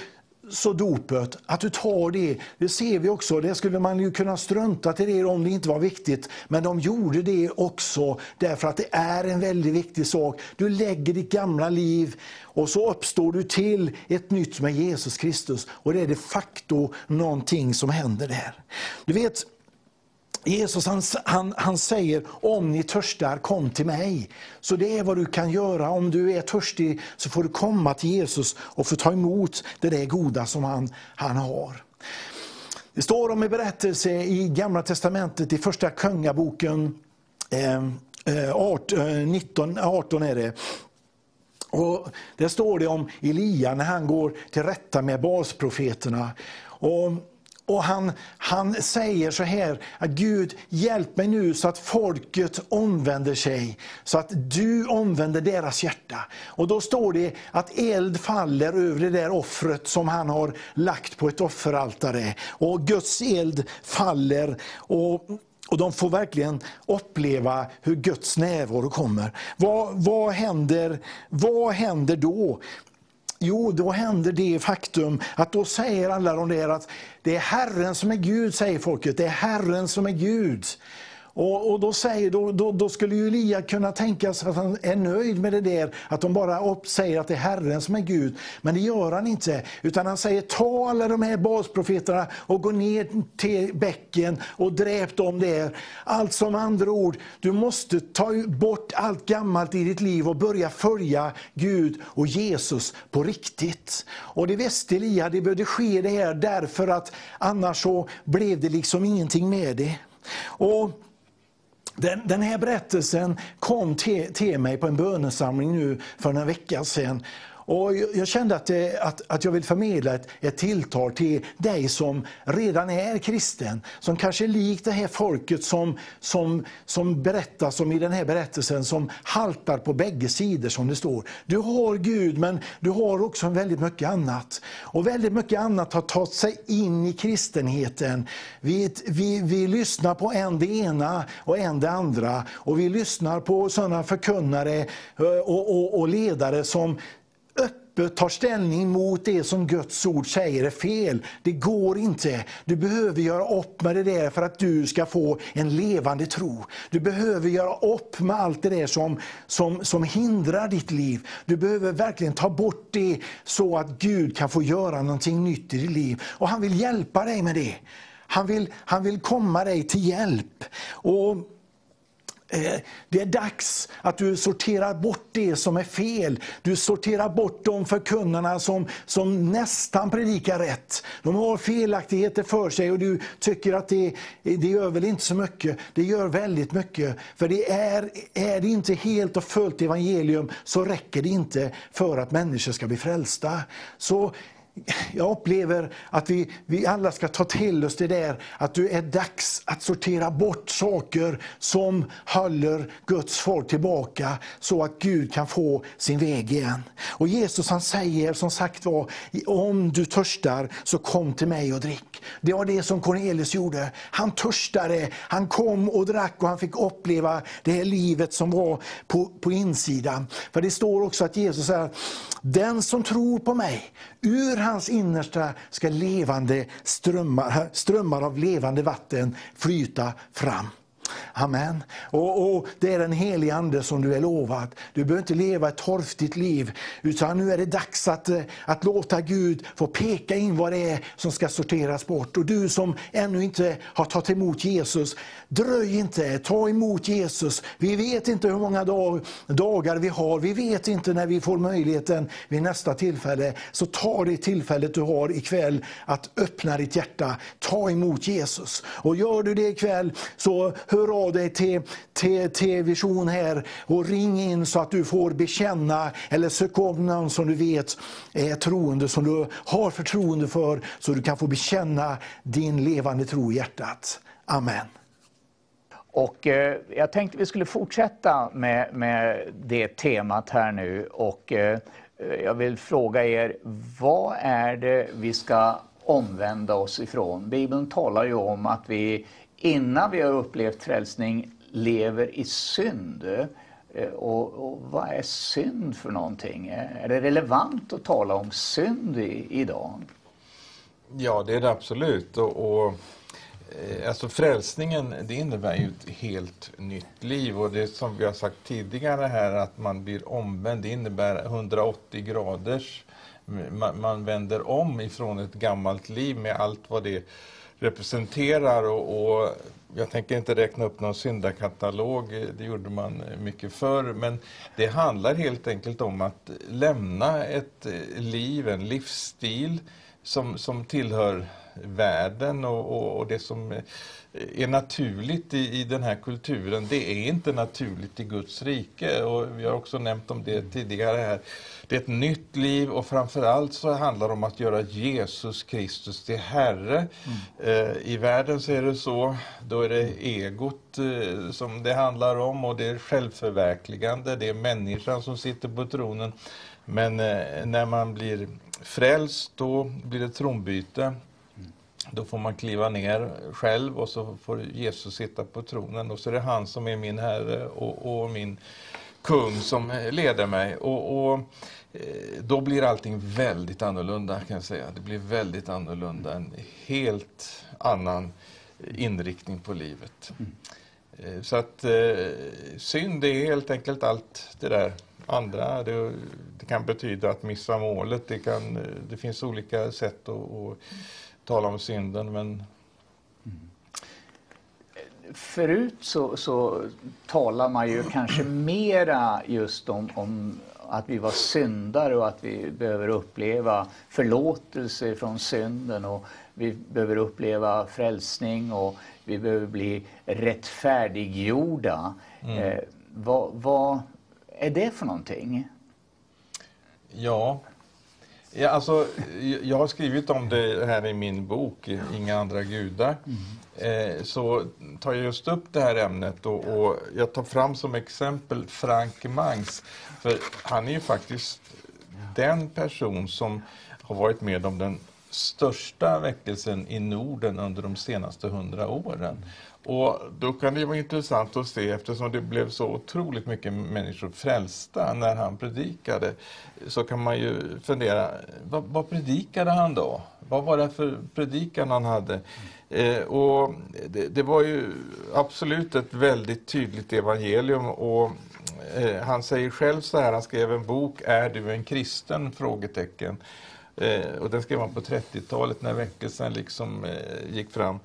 så dopet, att du tar det, det ser vi också, det skulle man ju kunna strunta till det om det inte var viktigt. Men de gjorde det också därför att det är en väldigt viktig sak. Du lägger ditt gamla liv och så uppstår du till ett nytt med Jesus Kristus. Och det är de facto någonting som händer där. Du vet, Jesus han, han, han säger, om ni törstar, kom till mig. Så det är vad du kan göra. Om du är törstig så får du komma till Jesus och få ta emot det där goda som han, han har. Det står om en berättelse i Gamla Testamentet, i första Kungaboken, ehm, eh, 18, 19, 18 är det. Och där står det om Elia när han går till rätta med basprofeterna. Och och han, han säger så här, att Gud hjälp mig nu så att folket omvänder sig, så att du omvänder deras hjärta. Och då står det att eld faller över det där offret som han har lagt på ett offeraltare. Och Guds eld faller och och de får verkligen uppleva hur Guds närvaro kommer. Vad, vad, händer, vad händer då? Jo, då händer det faktum att då säger alla de där att det är Herren som är Gud, säger folket. Det är Herren som är Gud. Och, och då, säger, då, då, då, skulle ju Elia kunna tänka sig att han är nöjd med det där, att de bara upp säger att det är Herren som är Gud. Men det gör han inte, utan han säger ta alla de här basprofeterna och gå ner till bäcken och dräp dem där. Allt med andra ord, du måste ta bort allt gammalt i ditt liv och börja följa Gud och Jesus på riktigt. Och det visste Elia, det behövde ske det här därför att annars så blev det liksom ingenting med det. Och den, den, här berättelsen kom till, till mig på en bönesamling nu för en vecka sedan. Och jag kände att, eh, att, att jag vill förmedla ett, ett tilltal till dig som redan är kristen, som kanske är likt det här folket som, som, som berättas om i den här berättelsen, som haltar på bägge sidor som det står. Du har Gud men du har också väldigt mycket annat. Och väldigt mycket annat har tagit sig in i kristenheten. Vi, vi, vi lyssnar på en det ena och en det andra. Och vi lyssnar på sådana förkunnare eh, och, och, och ledare som tar ställning mot det som Guds ord säger är fel. Det går inte. Du behöver göra upp med det där för att du ska få en levande tro. Du behöver göra upp med allt det där som, som, som hindrar ditt liv. Du behöver verkligen ta bort det så att Gud kan få göra någonting nytt i ditt liv. Och han vill hjälpa dig med det. Han vill, han vill komma dig till hjälp. Och Eh, det är dags att du sorterar bort det som är fel. Du sorterar bort de förkunnarna som, som nästan predikar rätt. De har felaktigheter för sig och du tycker att det, det gör väl inte så mycket. Det gör väldigt mycket. För det är, är det inte helt och fullt evangelium så räcker det inte för att människor ska bli frälsta. Så jag upplever att vi, vi alla ska ta till oss det där att det är dags att sortera bort saker som håller Guds folk tillbaka så att Gud kan få sin väg igen. Och Jesus han säger som sagt var, om du törstar så kom till mig och drick. Det var det som Cornelius gjorde. Han törstade, han kom och drack och han fick uppleva det här livet som var på, på insidan. För det står också att Jesus säger, den som tror på mig, ur hans innersta ska levande strömmar, strömmar av levande vatten flyta fram. Amen. Och, och, Det är den helige Ande som du är lovad. Du behöver inte leva ett torftigt liv, utan nu är det dags att, eh, att låta Gud få peka in vad det är som ska sorteras bort. Och du som ännu inte har tagit emot Jesus, dröj inte, ta emot Jesus. Vi vet inte hur många dag, dagar vi har, vi vet inte när vi får möjligheten vid nästa tillfälle. Så ta det tillfället du har ikväll att öppna ditt hjärta, ta emot Jesus. Och gör du det ikväll så hör av dig till, till, till Vision här och ring in så att du får bekänna eller söka upp någon som du vet är troende, som du har förtroende för, så du kan få bekänna din levande tro i hjärtat. Amen. Och eh, jag tänkte vi skulle fortsätta med, med det temat här nu och eh, jag vill fråga er, vad är det vi ska omvända oss ifrån? Bibeln talar ju om att vi innan vi har upplevt frälsning lever i synd. Eh, och, och, vad är synd för någonting? Är det relevant att tala om synd i, idag? Ja, det är det absolut. Och, och, eh, alltså frälsningen det innebär ju ett helt nytt liv och det som vi har sagt tidigare här att man blir omvänd, det innebär 180 graders man, man vänder om ifrån ett gammalt liv med allt vad det representerar och, och, jag tänker inte räkna upp någon syndakatalog, det gjorde man mycket förr, men det handlar helt enkelt om att lämna ett liv, en livsstil som, som tillhör världen och, och, och det som är naturligt i, i den här kulturen, det är inte naturligt i Guds rike. Och vi har också nämnt om det tidigare här. Det är ett nytt liv och framförallt så handlar det om att göra Jesus Kristus till Herre. Mm. Eh, I världen så är det så, då är det egot eh, som det handlar om och det är självförverkligande, det är människan som sitter på tronen. Men eh, när man blir frälst, då blir det tronbyte. Då får man kliva ner själv och så får Jesus sitta på tronen och så är det han som är min Herre och, och min kung som eh, leder mig. Och, och, eh, då blir allting väldigt annorlunda kan jag säga. Det blir väldigt annorlunda, en helt annan eh, inriktning på livet. Mm. Så att synd är helt enkelt allt det där andra. Det, det, kan betyda att missa målet. Det, kan, det finns olika sätt att, att tala om synden. Men... Förut så, så talar man ju kanske mera just om, om att vi var syndare och att vi behöver uppleva förlåtelse från synden och vi behöver uppleva frälsning och vi behöver bli rättfärdiggjorda. Mm. Eh, vad, vad är det för någonting? Ja, Ja, alltså, jag har skrivit om det här i min bok, Inga andra gudar. Mm. Eh, så tar jag just upp det här ämnet och, och, jag tar fram som exempel Frank Mangs. För han är ju faktiskt den person som har varit med om den största väckelsen i Norden under de senaste hundra åren. Och då kan det vara intressant att se, eftersom det blev så otroligt mycket människor frälsta när han predikade, så kan man ju fundera, vad, vad predikade han då? Vad var det för predikan han hade? Eh, och det, det, var ju absolut ett väldigt tydligt evangelium och eh, han säger själv så här, han skrev en bok, Är du en kristen? frågetecken. Eh, och den skrev han på 30-talet när väckelsen liksom eh, gick fram.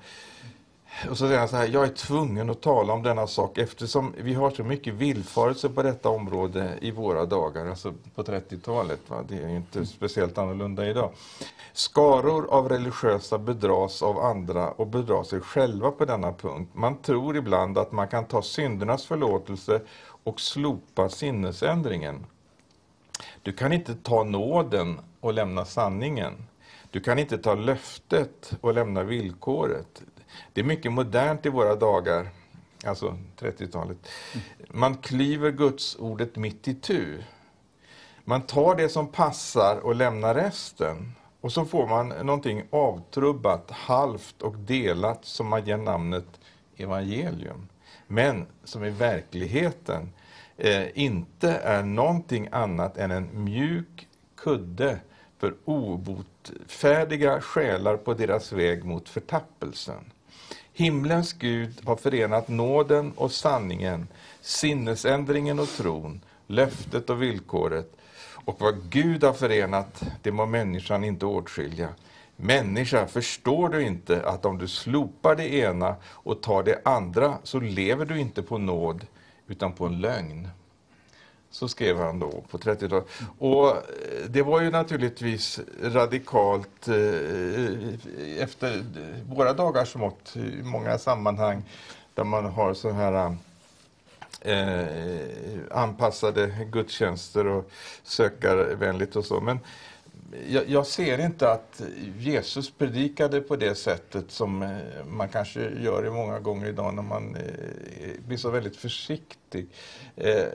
Och så säger han så här, jag är tvungen att tala om denna sak eftersom vi har så mycket villfarelse på detta område i våra dagar, alltså på 30-talet. Det är ju inte speciellt annorlunda idag. Skaror av religiösa bedras av andra och bedrar sig själva på denna punkt. Man tror ibland att man kan ta syndernas förlåtelse och slopa sinnesändringen. Du kan inte ta nåden och lämna sanningen. Du kan inte ta löftet och lämna villkoret. Det är mycket modernt i våra dagar, alltså 30-talet. Man klyver Guds ordet mitt i tu. Man tar det som passar och lämnar resten. Och så får man någonting avtrubbat, halvt och delat som man ger namnet evangelium. Men som i verkligheten eh, inte är någonting annat än en mjuk kudde för obotfärdiga själar på deras väg mot förtappelsen. Himlens Gud har förenat nåden och sanningen, sinnesändringen och tron, löftet och villkoret. Och vad Gud har förenat, det må människan inte åtskilja. Människa, förstår du inte att om du slopar det ena och tar det andra så lever du inte på nåd utan på en lögn? Så skrev han då på 30-talet. Och eh, det var ju naturligtvis radikalt eh, eh, efter våra dagars mått i många sammanhang där man har så här eh, eh anpassade gudstjänster och sökarvänligt och så. Men jag, jag, ser inte att Jesus predikade på det sättet som eh, man kanske gör i många gånger idag när man eh, blir så väldigt försiktig. Eh,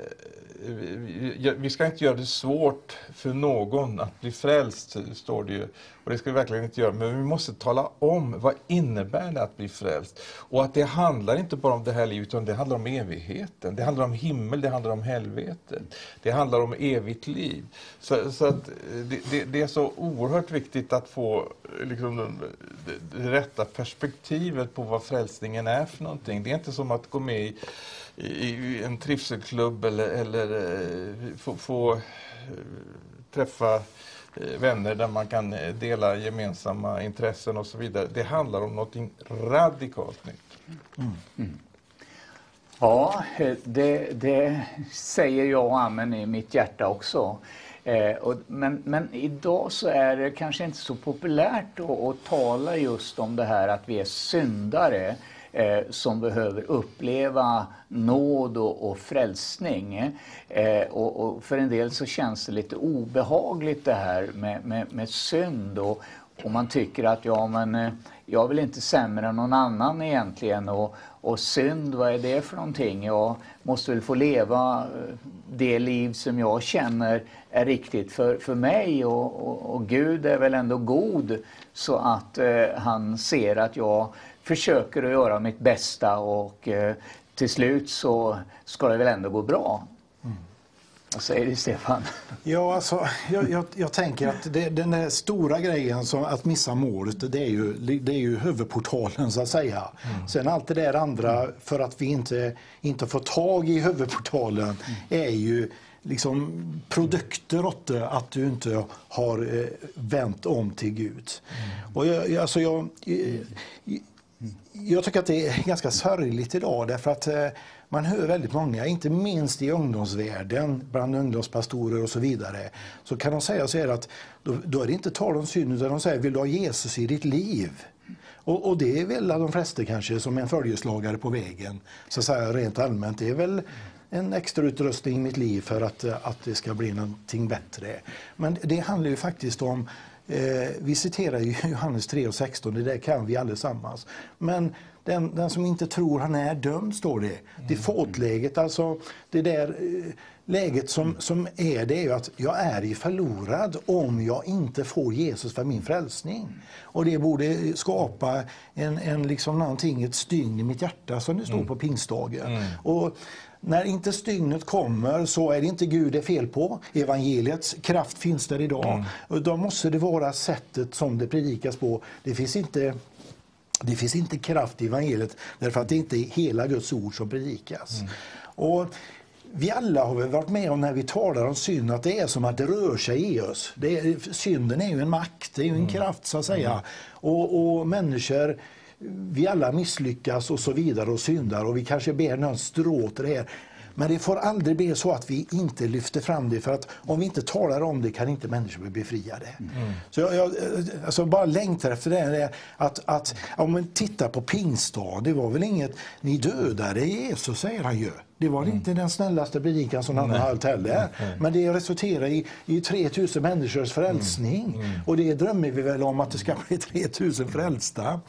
vi ska inte göra det svårt för någon att bli frälst, står det ju. Och det ska vi verkligen inte göra. Men vi måste tala om vad innebär det att bli frälst. Och att det handlar inte bara om det här livet, utan det handlar om evigheten. Det handlar om himmel, det handlar om helvetet. Det handlar om evigt liv. Så, så att det, det, det, är så oerhört viktigt att få liksom, det, det rätta perspektivet på vad frälsningen är för någonting. Det är inte som att gå med i i en trivselklubb eller, eller eh, få, få eh, träffa eh, vänner där man kan dela gemensamma intressen och så vidare. Det handlar om någonting radikalt nytt. Mm. Mm. Ja, det, det, säger jag och amen i mitt hjärta också. Eh, och, men, men idag så är det kanske inte så populärt att, att tala just om det här att vi är syndare eh, som behöver uppleva nåd och, och frälsning. Eh, och, och, för en del så känns det lite obehagligt det här med, med, med synd och, och man tycker att ja men eh, jag vill inte sämre än någon annan egentligen och, och synd, vad är det för någonting? Jag måste väl få leva eh, det liv som jag känner är riktigt för, för mig och, och, och Gud är väl ändå god så att eh, han ser att jag försöker att göra mitt bästa och eh, till slut så ska det väl ändå gå bra. Mm. Vad säger du Stefan? Ja, alltså, jag, jag, jag tänker att det, den där stora grejen som att missa målet, det är ju, det är ju huvudportalen så att säga. Mm. Sen allt det där andra, för att vi inte, inte får tag i huvudportalen, mm. är ju liksom produkter åt det, att du inte har eh, vänt om till Gud. Mm. Och jag, alltså jag, jag tycker att det är ganska sörjligt idag därför att eh, man hör väldigt många, inte minst i ungdomsvärlden, bland ungdomspastorer och så vidare, så kan de säga så här att då, då är det inte tal om synd utan de säger vill du ha Jesus i ditt liv? Och, och, det är väl de flesta kanske som en följeslagare på vägen, så att säga rent allmänt. Det är väl en extra utrustning i mitt liv för att, att det ska bli någonting bättre. Men det handlar ju faktiskt om Eh, vi citerar ju Johannes 3 och 16, det där kan vi allesammans. Men den, den som inte tror han är dömd, står det. Det fåtläget, alltså det där eh, läget som, som är, det är ju att jag är ju förlorad om jag inte får Jesus för min frälsning. Och det borde skapa en, en liksom någonting, ett stygn i mitt hjärta som det står mm. på pingstdagen. Mm. Och när inte stygnet kommer så är det inte Gud det är fel på. Evangeliets kraft finns där idag. Mm. Då måste det vara sättet som det predikas på. Det finns inte det finns inte kraft i evangeliet därför att det inte är hela Guds ord som predikas. Mm. Och vi alla har väl varit med om när vi talar om synd att det är som att det rör sig i oss. Det är, synden är ju en makt, det är ju en mm. kraft så att säga. Mm. Och, och människor vi alla misslyckas och så vidare och syndar och vi kanske ber någon strå till det här. Men det får aldrig bli så att vi inte lyfter fram det, för att om vi inte talar om det kan inte människor bli befriade. Mm. Så jag, jag alltså bara längtar efter det. Att, att, om man tittar på pingstdag, det var väl inget, ni dödade Jesus, säger han ju. Det var mm. inte den snällaste predikan som han har hållit heller. Mm. Men det resulterar i, i 3000 människors frälsning. Mm. mm. Och det drömmer vi väl om att det ska bli 3000 frälsta.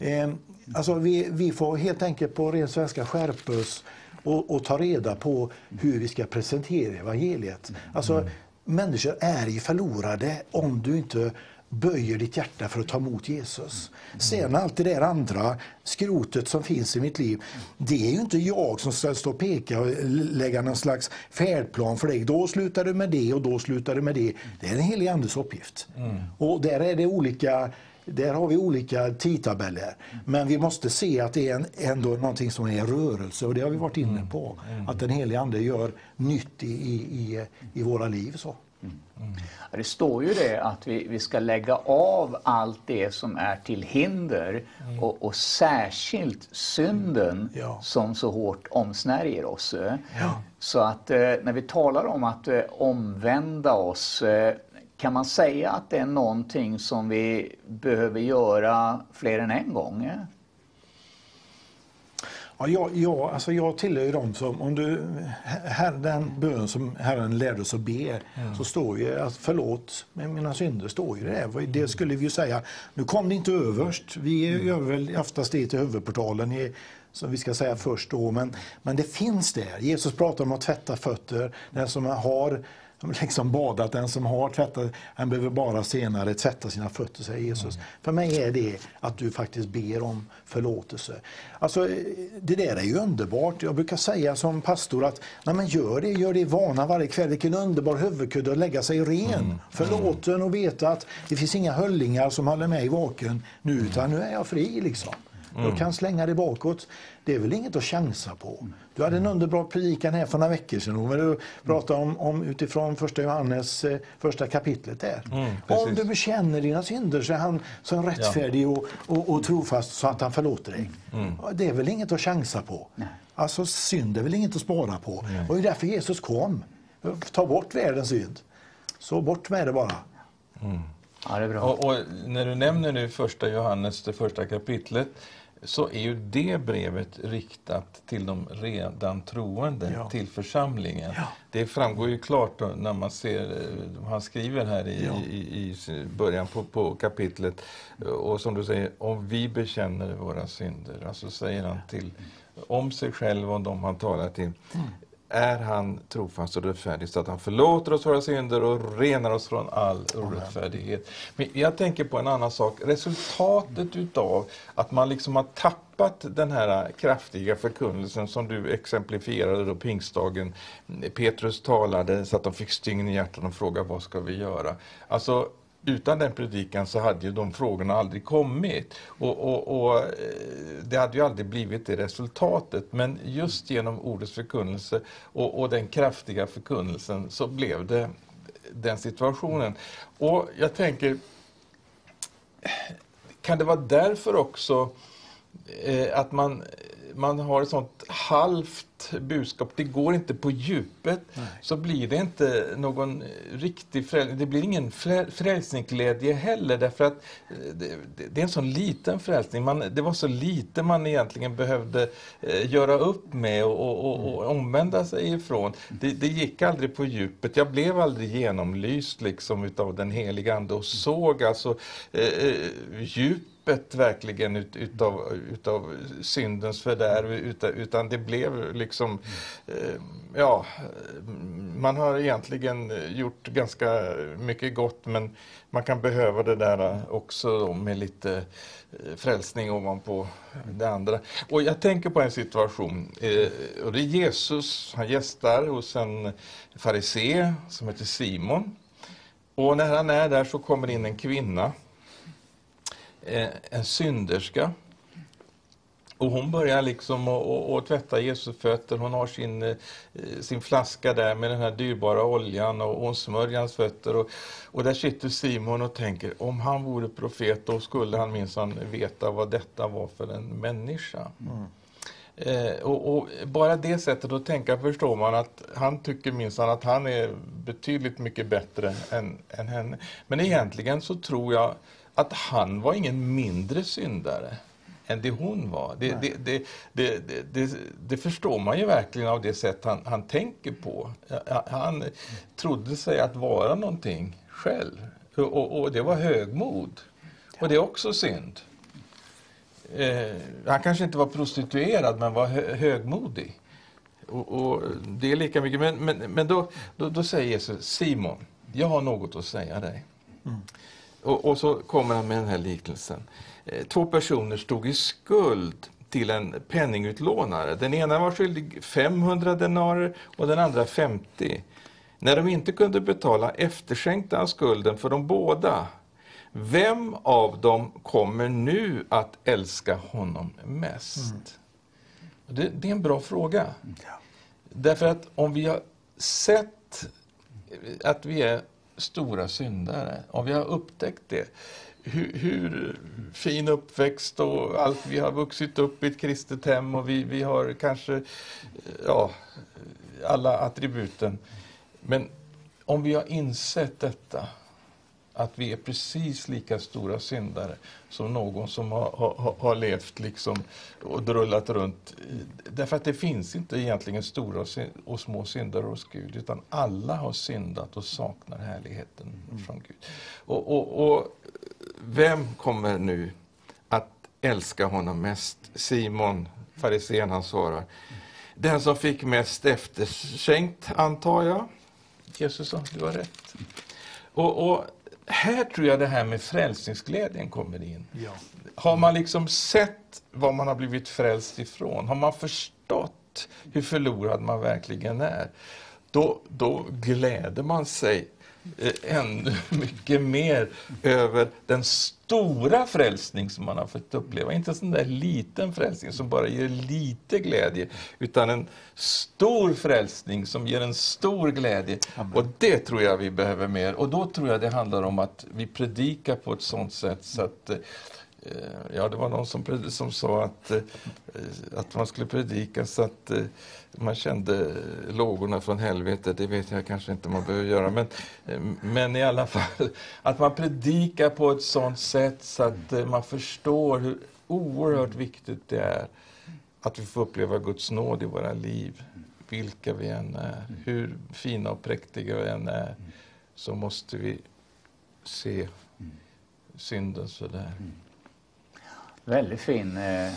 Mm. Eh, alltså vi, vi får helt enkelt på ren svenska skärpa oss och, och ta reda på hur vi ska presentera evangeliet. Alltså, mm. Människor är ju förlorade om du inte böjer ditt hjärta för att ta emot Jesus. Sen allt det där andra, skrotet som finns i mitt liv, det är ju inte jag som ska stå och peka och lägga någon slags färdplan för dig. Då slutar du med det och då slutar du med det. Det är en helig andes uppgift. Mm. Och där är det olika där har vi olika tidtabeller. Men vi måste se att det är en, ändå någonting som är i rörelse och det har vi varit inne på. Att den helige Ande gör nytt i, i, i, i våra liv. Så. Ja, Det står ju det att vi, vi ska lägga av allt det som är till hinder och, och särskilt synden Ja. som så hårt omsnärjer oss. Så att eh, när vi talar om att eh, omvända oss eh, kan man säga att det är någonting som vi behöver göra fler än en gång? Ja, jag, jag, alltså jag tillhör ju dem som, om du, här, den bön som Herren lärde oss att be, så står ju att förlåt mina synder, står ju det. Det skulle vi ju säga, nu kom det inte överst, vi gör väl oftast det till huvudportalen, i, som vi ska säga först då, men, men det finns där. Jesus pratar om att tvätta fötter, den som har liksom badat, den som har tvättat, han behöver bara senare tvätta sina fötter, säger Jesus. För mig är det att du faktiskt ber om förlåtelse. Alltså, det där är ju underbart. Jag brukar säga som pastor att Nej, men gör det, gör det i vana varje kväll. Vilken underbar huvudkudde att lägga sig ren, förlåten och veta att det finns inga höllingar som håller mig vaken nu, utan nu är jag fri. liksom. Jag kan slänga det bakåt. Det är väl inget att chansa på. Du hade en underbar predikan här för några veckor sedan när du pratade om, om utifrån första Johannes eh, första kapitlet där. om precis. du bekänner dina synder så är han så rättfärdig och, och, och trofast så att han förlåter dig. Ja, Det är väl inget att chansa på. Alltså synd är väl inget att spara på. Och det är därför Jesus kom. Ta bort världens synd. Så bort med det bara. Ja, det är bra. Och, och när du nämner nu första Johannes, det första kapitlet, så är ju det brevet riktat till de redan troende, Ja. till församlingen. Ja. Det framgår ju klart när man ser, eh, han skriver här i, Ja. i, i början på, på kapitlet, och som du säger, om vi bekänner våra synder, alltså säger han till, om sig själv och de han talar till, är han trofast och rättfärdig så att han förlåter oss våra synder och renar oss från all orättfärdighet. Men jag tänker på en annan sak. Resultatet utav att man liksom har tappat den här kraftiga förkunnelsen som du exemplifierade då pingstdagen. Petrus talade så att de fick stygn i hjärtat och frågade vad ska vi göra? Alltså utan den predikan så hade ju de frågorna aldrig kommit. Och, och, och eh, Det hade ju aldrig blivit det resultatet. Men just genom ordets förkunnelse och, och den kraftiga förkunnelsen så blev det den situationen. Och jag tänker, kan det vara därför också att man, man har ett sånt halvt budskap, det går inte på djupet, så blir det inte någon riktig frälsning. Det blir ingen frä- frälsningsglädje heller, därför att eh, det, det, är en sån liten frälsning. Man, det var så lite man egentligen behövde eh, göra upp med och, och, och, och omvända sig ifrån. Det, det gick aldrig på djupet. Jag blev aldrig genomlyst liksom utav den heliga Ande och såg alltså eh, eh, djup djupet verkligen ut, utav, utav syndens fördärv, utan, utan det blev liksom, eh, ja, man har egentligen gjort ganska mycket gott men man kan behöva det där också då med lite eh, frälsning ovanpå det andra. Och jag tänker på en situation, eh, och det är Jesus, han gästar hos en farisé som heter Simon. Och när han är där så kommer in en kvinna en synderska. Och hon börjar liksom att- tvätta Jesu fötter. Hon har sin, eh, sin flaska där med den här dyrbara oljan och hon smörjer hans fötter. Och, och där sitter Simon och tänker, om han vore profet då skulle han minsann veta vad detta var för en människa. Eh, och, och bara det sättet att tänka förstår man att han tycker minsann att han är betydligt mycket bättre än, än henne. Men egentligen så tror jag att han var ingen mindre syndare än det hon var. Det, det, det, det, förstår man ju verkligen av det sätt han, han tänker på. Han trodde sig att vara någonting själv. Och, och, det var högmod. Och det är också synd. Eh, han kanske inte var prostituerad men var hö högmodig. Och, och det är lika mycket. Men, men, men då, då, då säger Jesus, Simon, jag har något att säga dig. Och, och så kommer han med den här liknelsen. Eh, Två personer stod i skuld till en penningutlånare. Den ena var skyldig 500 denarer och den andra 50. När de inte kunde betala efterskänkte han skulden för de båda. Vem av dem kommer nu att älska honom mest? Det, det är en bra fråga. Därför att om vi har sett att vi är stora syndare, om vi har upptäckt det, hur, hur, fin uppväxt och allt, vi har vuxit upp i ett kristet hem och vi, vi har kanske ja, alla attributen. Men om vi har insett detta, att vi är precis lika stora syndare som någon som har, har, har levt liksom och drullat runt. Därför att det finns inte egentligen stora och små syndare hos Gud, utan alla har syndat och saknar härligheten mm. från Gud. Och, och, och vem kommer nu att älska honom mest? Simon, farisén, han svarar. Den som fick mest efterskänkt, antar jag. Jesus sa, du har rätt. Och, och här tror jag det här med frälsningsglädjen kommer in. Ja. Har man liksom sett vad man har blivit frälst ifrån, har man förstått hur förlorad man verkligen är, då, då gläder man sig ännu mycket mer över den stora frälsning som man har fått uppleva. Inte en sån där liten frälsning som bara ger lite glädje, utan en stor frälsning som ger en stor glädje. Amen. Och det tror jag vi behöver mer. Och då tror jag det handlar om att vi predikar på ett sånt sätt så att eh, Eh, ja, det var någon som, som sa att, eh, att man skulle predika så att eh, man kände lågorna från helvetet, det vet jag kanske inte man behöver göra, men, men i alla fall att man predikar på ett sådant sätt så att man förstår hur oerhört viktigt det är att vi får uppleva Guds nåd i våra liv, vilka vi än är, hur fina och präktiga vi än är, så måste vi se synden sådär. Väldigt fin eh,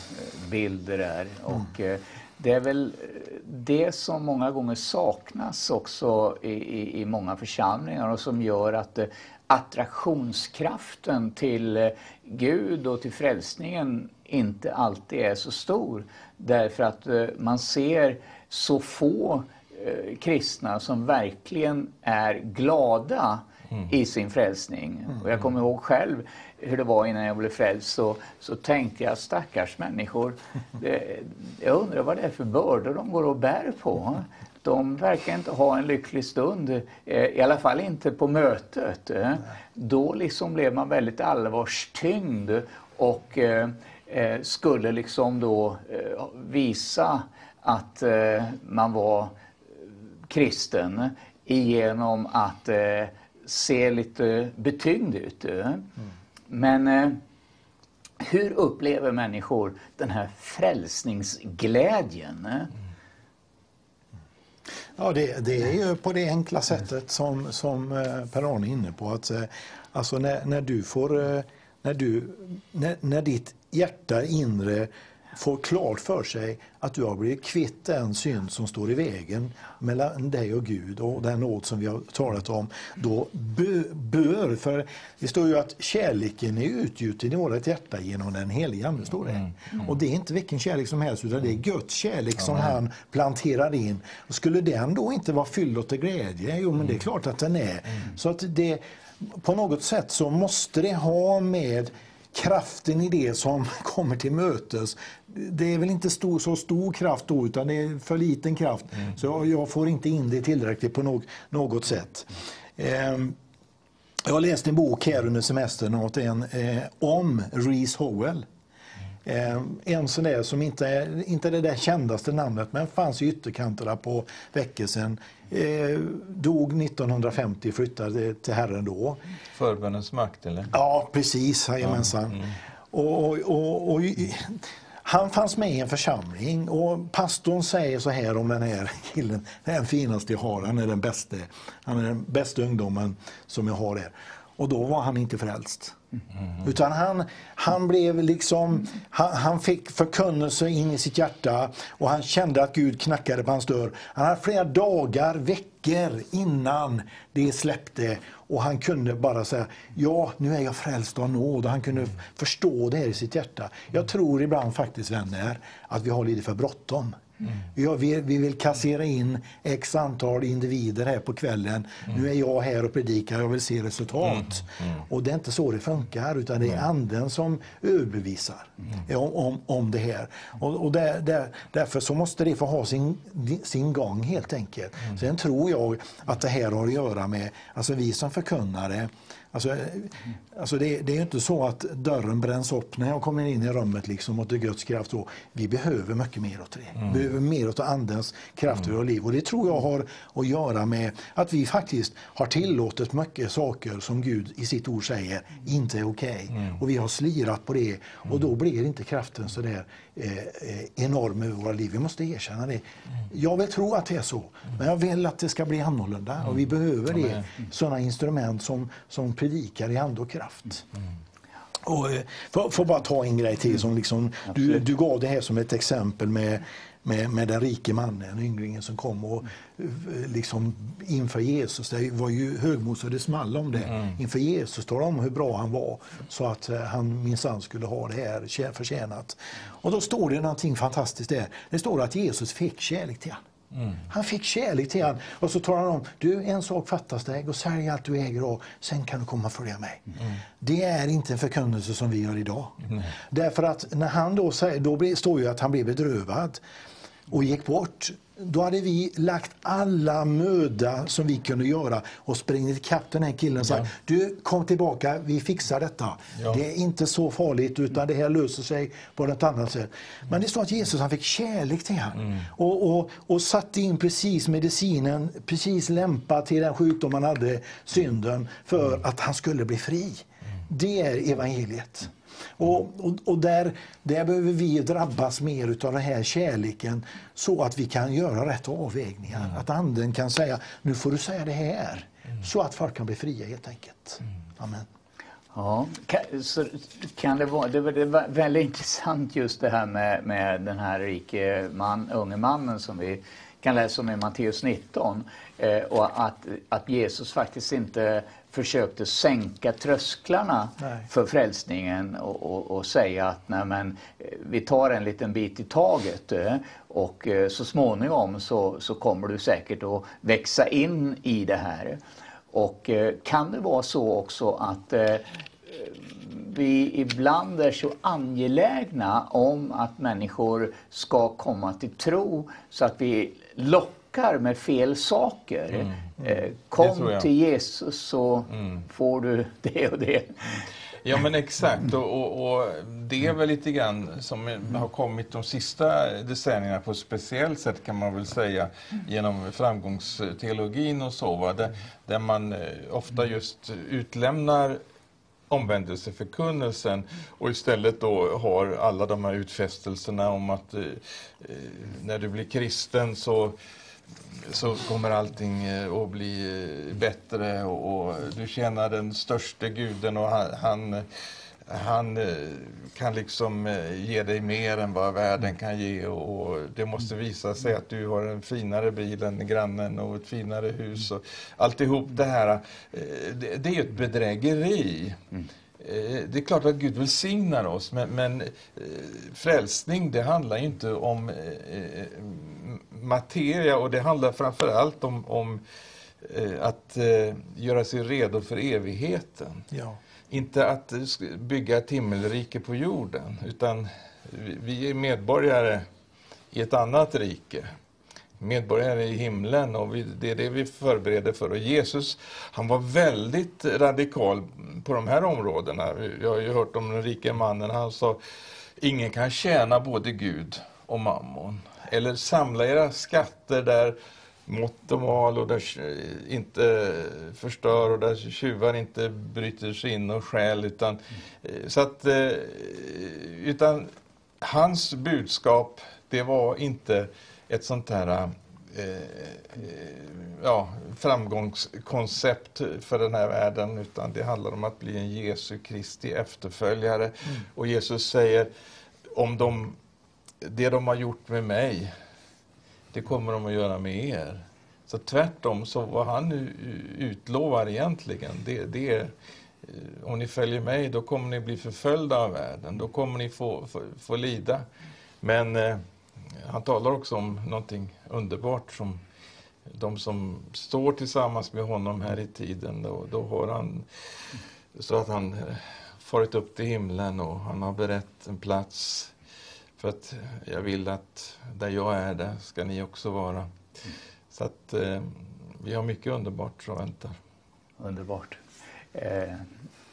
bild det där. Och, eh, det är väl eh, det som många gånger saknas också i, i, i många församlingar och som gör att eh, attraktionskraften till eh, Gud och till frälsningen inte alltid är så stor. Därför att man ser så få kristna som verkligen är glada mm. i sin frälsning. Och jag kommer ihåg själv hur det var innan jag blev frälst så, så tänkte jag stackars människor. Det, jag undrar vad det är för bördor de går och bär på. De verkar inte ha en lycklig stund, eh, i alla fall inte på mötet. Då liksom blev man väldigt allvarstyngd och eh, eh, skulle liksom då visa att man var kristen genom att se lite betyngd ut. Mm. Men eh, hur upplever människor den här frälsningsglädjen? Mm. Ja, det, det, är ju på det enkla sättet som, som eh, Per-Arne är inne på. Att, eh, alltså när, när du får, när, du, när, när ditt hjärta inre får klart för sig att du har blivit kvitt den synd som står i vägen mellan dig och Gud och den nåd som vi har talat om, då bör, för det står ju att kärleken är utgjuten i vårt hjärta genom den helige Ande, står det. Mm. Mm. Och det är inte vilken kärlek som helst, utan det är Guds kärlek som mm. han planterar in. Och skulle den då inte vara fylld till glädje? Jo, men det är klart att den är. Mm. Så att det, på något sätt så måste det ha med kraften i det som kommer till mötes, det är väl inte stor, så stor kraft då, utan det är för liten kraft. Mm. Så jag, jag, får inte in det tillräckligt på något, något sätt. Eh, jag har läst en bok här under semestern åt en, eh, om Reese Howell. Eh, en sån där som inte är, inte är det där kändaste namnet, men fanns i ytterkanterna på väckelsen. Eh, dog 1950, flyttade till Herren då. Förbönens makt, eller? Ja, precis. Jajamensan. Mm. Och, och, och, och, han fanns med i en församling och pastorn säger så här om den här killen. Den finaste jag har, han är den bästa. Han är den bästa ungdomen som jag har där. Och då var han inte frälst. Mm. Utan han, han blev liksom, han, han, fick förkunnelse in i sitt hjärta och han kände att Gud knackade på hans dörr. Han hade flera dagar, veckor innan det släppte och han kunde bara säga, ja nu är jag frälst av nåd och han kunde förstå det här i sitt hjärta. Jag tror ibland faktiskt vänner att vi har lite för bråttom. Vi, har, vi, vi vill kassera in x antal individer här på kvällen. Nu är jag här och predikar, jag vill se resultat. Och det är inte så det funkar, utan det är anden som överbevisar om, om, om det här. Och, och där, där, därför så måste det få ha sin, sin gång helt enkelt. Sen tror jag att det här har att göra med, alltså vi som förkunnare, Alltså, alltså det, det, är inte så att dörren bränns upp när jag kommer in i rummet liksom och det Guds kraft. Då. Vi behöver mycket mer åt det. Mm. Vi behöver mer åt Andens kraft mm. och liv. Och det tror jag har att göra med att vi faktiskt har tillåtit mycket saker som Gud i sitt ord säger inte är okej. Okay. Mm. Och vi har slirat på det och då blir inte kraften så där eh, eh, enorm över våra liv. Vi måste erkänna det. Jag vill tro att det är så, men jag vill att det ska bli annorlunda. Och vi behöver det, sådana instrument som, som predikar i ande och kraft. Mm. Och, eh, får, får bara ta en grej till. Som liksom, du, du gav det här som ett exempel med, med, med den rike mannen, ynglingen som kom och eh, liksom inför Jesus. Det var ju högmod så det small om det. Mm. Inför Jesus talade om hur bra han var så att eh, han minsann skulle ha det här förtjänat. Och då står det någonting fantastiskt där. Det står att Jesus fick kärlek till honom. Mm. Han fick kärlek till honom. Och så talar han om, du en sak fattas dig, och sälj allt du äger och sen kan du komma och följa mig. Mm. Det är inte en förkunnelse som vi gör idag. Mm. Därför att när han då säger, då står ju att han blev bedrövad och gick bort. Då hade vi lagt alla möda som vi kunde göra och sprungit ikapp den här killen och sagt, ja. du kom tillbaka, vi fixar detta. Ja. Det är inte så farligt utan det här löser sig på något annat sätt. Men det står att Jesus han fick kärlek till honom mm. och, och, och satte in precis medicinen, precis lämpad till den sjukdom han hade, synden, för mm. att han skulle bli fri. Mm. Det är evangeliet. Och, och, och, där, där behöver vi drabbas mer av den här kärleken så att vi kan göra rätt avvägningar. Mm. Att anden kan säga, nu får du säga det här. Mm. Så att folk kan bli fria helt enkelt. Mm. Amen. Ja, kan, så kan det, vara, det, var väldigt intressant just det här med, med den här rike man, unge mannen som vi kan läsa om i Matteus 19. Eh, och att, att Jesus faktiskt inte försökte sänka trösklarna nej. för frälsningen och, och, och, säga att nej men, eh, vi tar en liten bit i taget eh, och eh, så småningom så, så kommer du säkert att växa in i det här. Och kan det vara så också att vi ibland är så angelägna om att människor ska komma till tro så att vi lockar med fel saker. Mm. Mm. Kom till Jesus så mm. får du det och det. Ja men exakt och, och, och, det är väl lite grann som har kommit de sista decennierna på ett speciellt sätt kan man väl säga genom framgångsteologin och så. Va? Där, där man eh, ofta just utlämnar omvändelseförkunnelsen och istället då har alla de här utfästelserna om att eh, eh när du blir kristen så så kommer allting eh, att bli eh, bättre och, och du tjänar den största guden och han, han, han, kan liksom ge dig mer än vad världen kan ge och, och, det måste visa sig att du har en finare bil än grannen och ett finare hus. Och alltihop det här, det, det är ju ett bedrägeri. Mm. Eh, det är klart att Gud välsignar oss, men, men eh, frälsning det handlar inte om eh, materia och det handlar framförallt om, om att göra sig redo för evigheten. Ja. Inte att bygga ett himmelrike på jorden, utan vi är medborgare i ett annat rike medborgare i himlen och vi, det är det vi förbereder för. Och Jesus han var väldigt radikal på de här områdena. Jag har ju hört om den rike mannen, han sa ingen kan tjäna både Gud och mammon. Eller samla era skatter där mått och mal och där inte förstör och där tjuvar inte bryter sig in och stjäl. Utan, så att, eh, utan hans budskap, det var inte ett sånt här eh, eh, ja, framgångskoncept för den här världen utan det handlar om att bli en Jesu Kristi efterföljare. Mm. Och Jesus säger om de, det de har gjort med mig, det kommer de att göra med er. Så tvärtom, så vad han utlovar egentligen, det, det är eh, om ni följer mig, då kommer ni bli förföljda av världen. Då kommer ni få, få, få lida. Men eh, han talar också om någonting underbart som de som står tillsammans med honom här i tiden, då, då har han så att han eh, farit upp till himlen och han har berett en plats för att jag vill att där jag är, där ska ni också vara. Så att eh, vi har mycket underbart som väntar. Underbart. Eh,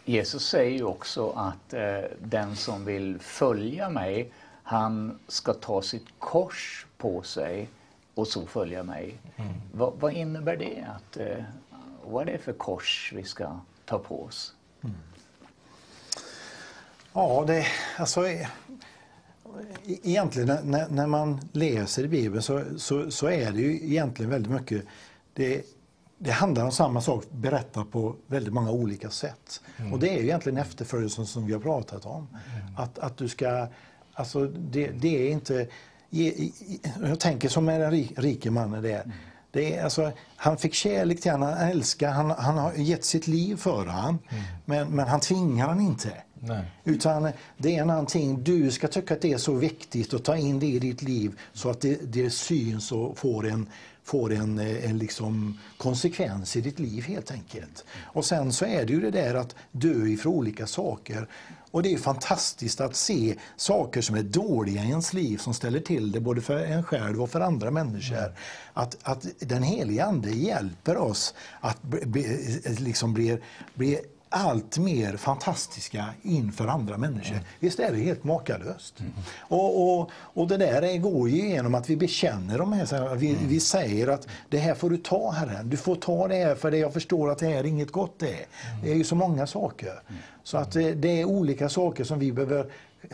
Jesus säger ju också att eh, den som vill följa mig, han ska ta sitt kors på sig och så följa mig. Mm. Va, vad innebär det? Att, eh, vad är det för kors vi ska ta på oss? Mm. Ja, det, alltså, egentligen när, när man läser Bibeln så, så, så, är det ju egentligen väldigt mycket, det, det handlar om samma sak berättat på väldigt många olika sätt. Mm. Och det är ju egentligen efterföljelsen som vi har pratat om. Mm. Att, att du ska, alltså det, det är inte, jag tänker som med den rike mannen där. Mm. Det är, alltså, han fick kärlek till honom, han älskar, han, han har gett sitt liv för honom. Mm. Men, men han tvingar han inte. Nej. Utan det är någonting, du ska tycka att det är så viktigt att ta in det i ditt liv så att det, det syns och får en, får en, eh, en liksom konsekvens i ditt liv helt enkelt. Och sen så är det ju det där att dö ifrån olika saker. Och det är fantastiskt att se saker som är dåliga i ens liv som ställer till det både för en själv och för andra människor. Mm. Att, att den heliga Ande hjälper oss att bli, liksom bli, bli allt mer fantastiska inför andra människor. Mm. Visst är det helt makalöst? Mm. Och, och, och det där går ju genom att vi bekänner de här, vi, mm. vi säger att det här får du ta Herren, du får ta det här för det jag förstår att det här är inget gott det är. Det är ju så många saker. Mm. Så att det, det är olika saker som vi behöver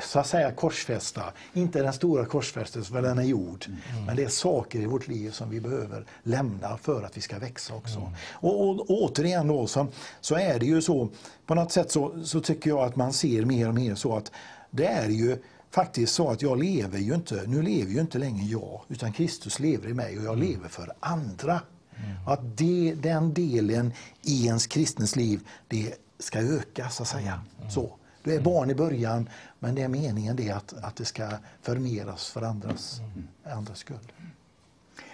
så att säga korsfästa. Inte den stora korsfästelsen, för den är gjord. Mm. Men det är saker i vårt liv som vi behöver lämna för att vi ska växa också. Mm. Och, och, och, återigen då, så, så är det ju så, på något sätt så, så tycker jag att man ser mer och mer så att det är ju faktiskt så att jag lever ju inte, nu lever ju inte längre jag, utan Kristus lever i mig och jag mm. lever för andra. Mm. Att det, den delen i ens kristnes liv, det ska öka så att säga. Mm. Så. Du är barn i början, men det är meningen det att, att det ska förmeras för andras, andras skull.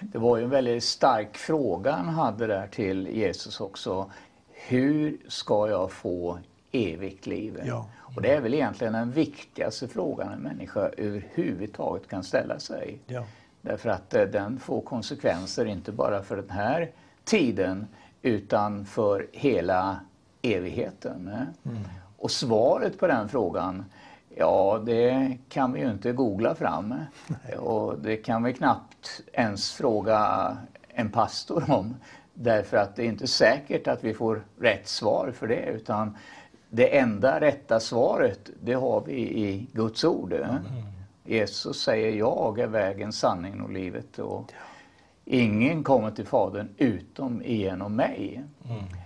Det var ju en väldigt stark fråga han hade där till Jesus också. Hur ska jag få evigt liv? Ja. Och det är väl egentligen den viktigaste frågan en människa överhuvudtaget kan ställa sig. Ja. Därför att eh, den får konsekvenser inte bara för den här tiden utan för hela evigheten. Mm. Och svaret på den frågan, ja det kan vi ju inte googla fram. Nej. Och det kan vi knappt ens fråga en pastor om. Därför att det är inte säkert att vi får rätt svar för det. Utan det enda rätta svaret, det har vi i Guds ord. Mm. Jesus säger jag är vägen, sanningen och livet. Och ingen kommer till Fadern utom genom mig. Mm.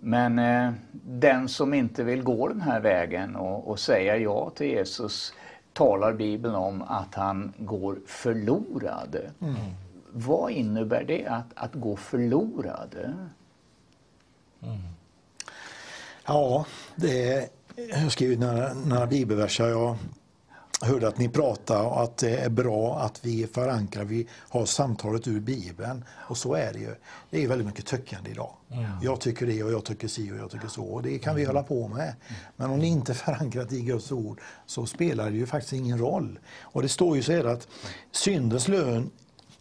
Men eh, den som inte vill gå den här vägen och, och säga ja till Jesus talar Bibeln om att han går förlorad. Mm. Vad innebär det att, att gå förlorad? Mm. Ja, det jag har skrivit några, några bibelverser. Jag hörde att ni pratade och att det är bra att vi förankrar, vi har samtalet ur Bibeln. Och så är det ju. Det är väldigt mycket tyckande idag. Mm. Jag tycker det och jag tycker si och jag tycker så. Och det kan vi mm. hålla på med. Men om det inte är förankrat i Guds ord så spelar det ju faktiskt ingen roll. Och det står ju så här att syndens lön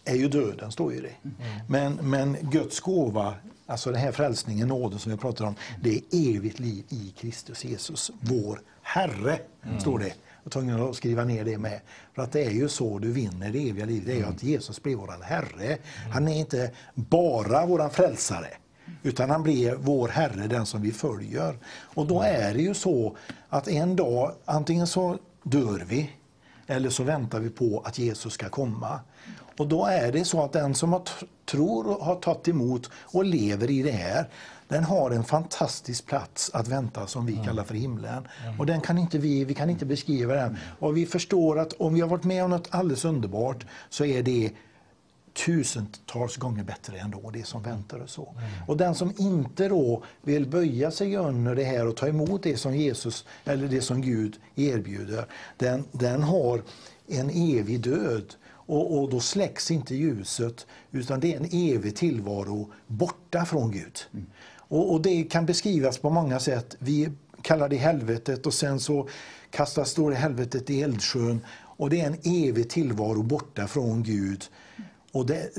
är ju döden, står ju det. Mm. Men, men Guds gåva, alltså den här frälsningen, nåden som vi pratar om, det är evigt liv i Kristus Jesus, vår Herre, mm. står det var tvungen att skriva ner det med. För att det är ju så du vinner det eviga livet. Det är ju att Jesus blir vår Herre. Han är inte bara vår frälsare. Utan han blir vår Herre, den som vi följer. Och då är det ju så att en dag, antingen så dör vi, eller så väntar vi på att Jesus ska komma. Och då är det så att den som har tror och har tagit emot och lever i det här, den har en fantastisk plats att vänta som vi mm. kallar för himlen. Mm. Och den kan inte vi, vi kan inte beskriva den. Och vi förstår att om vi har varit med om något alldeles underbart så är det tusentals gånger bättre än det som väntar och så. Mm. Och den som inte då vill böja sig under det här och ta emot det som Jesus, eller det som Gud erbjuder, den, den har en evig död Och, och då släcks inte ljuset, utan det är en evig tillvaro borta från Gud. Och, och det kan beskrivas på många sätt. Vi kallar det helvetet och sen så kastas då helvetet i eldsjön. Och det är en evig tillvaro borta från Gud. Och det,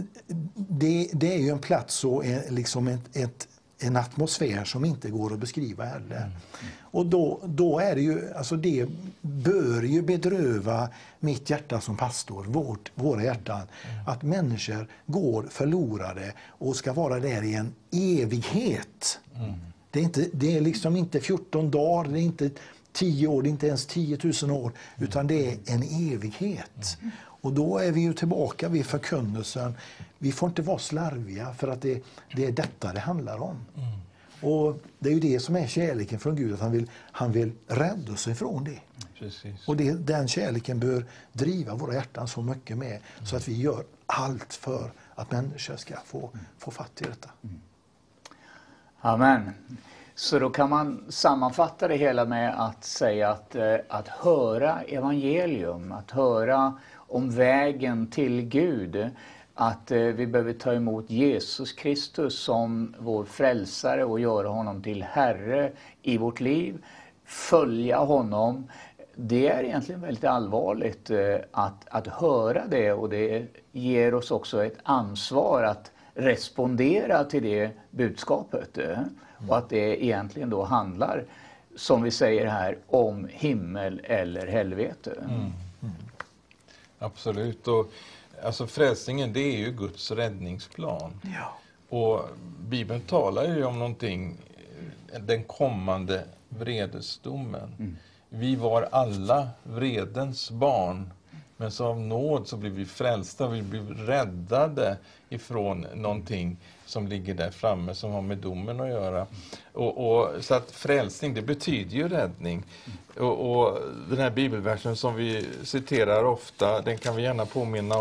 det, det är ju en plats och en, liksom ett, ett, en atmosfär som inte går att beskriva heller. Mm. Och då, då är det ju, alltså det bör ju bedröva mitt hjärta som pastor, vårt, våra hjärtan, att människor går förlorade och ska vara där i en evighet. Det, är inte, det är liksom inte 14 dagar, det är inte 10 år, det är inte ens 10 000 år, utan det är en evighet. Och då är vi ju tillbaka vid förkunnelsen. Vi får inte vara slarviga för att det, det är detta det handlar om. Och Det är ju det som är kärleken från Gud, att han vill, han vill rädda oss ifrån det. Precis. Och det, den kärleken bör driva våra hjärtan så mycket med så att vi gör allt för att människor ska få, få fatt i detta. Amen. Så då kan man sammanfatta det hela med att säga att, eh, att höra evangelium, att höra om vägen till Gud, att eh, vi behöver ta emot Jesus Kristus som vår frälsare och göra honom till Herre i vårt liv, följa honom. Det är egentligen väldigt allvarligt eh, att, att höra det och det ger oss också ett ansvar att respondera till det budskapet. Eh, och att det egentligen då handlar, som vi säger här, om himmel eller helvete. Mm, mm. Absolut. Och, alltså frälsningen det är ju Guds räddningsplan. Ja. Och Bibeln talar ju om någonting, den kommande vredesdomen. Vi var alla vredens barn, men så av nåd så blir vi frälsta, vi blir räddade ifrån någonting som ligger där framme som har med domen att göra. Och, och, så att frälsning, det betyder ju räddning. Och, och den här bibelversen som vi citerar ofta, den kan vi gärna påminna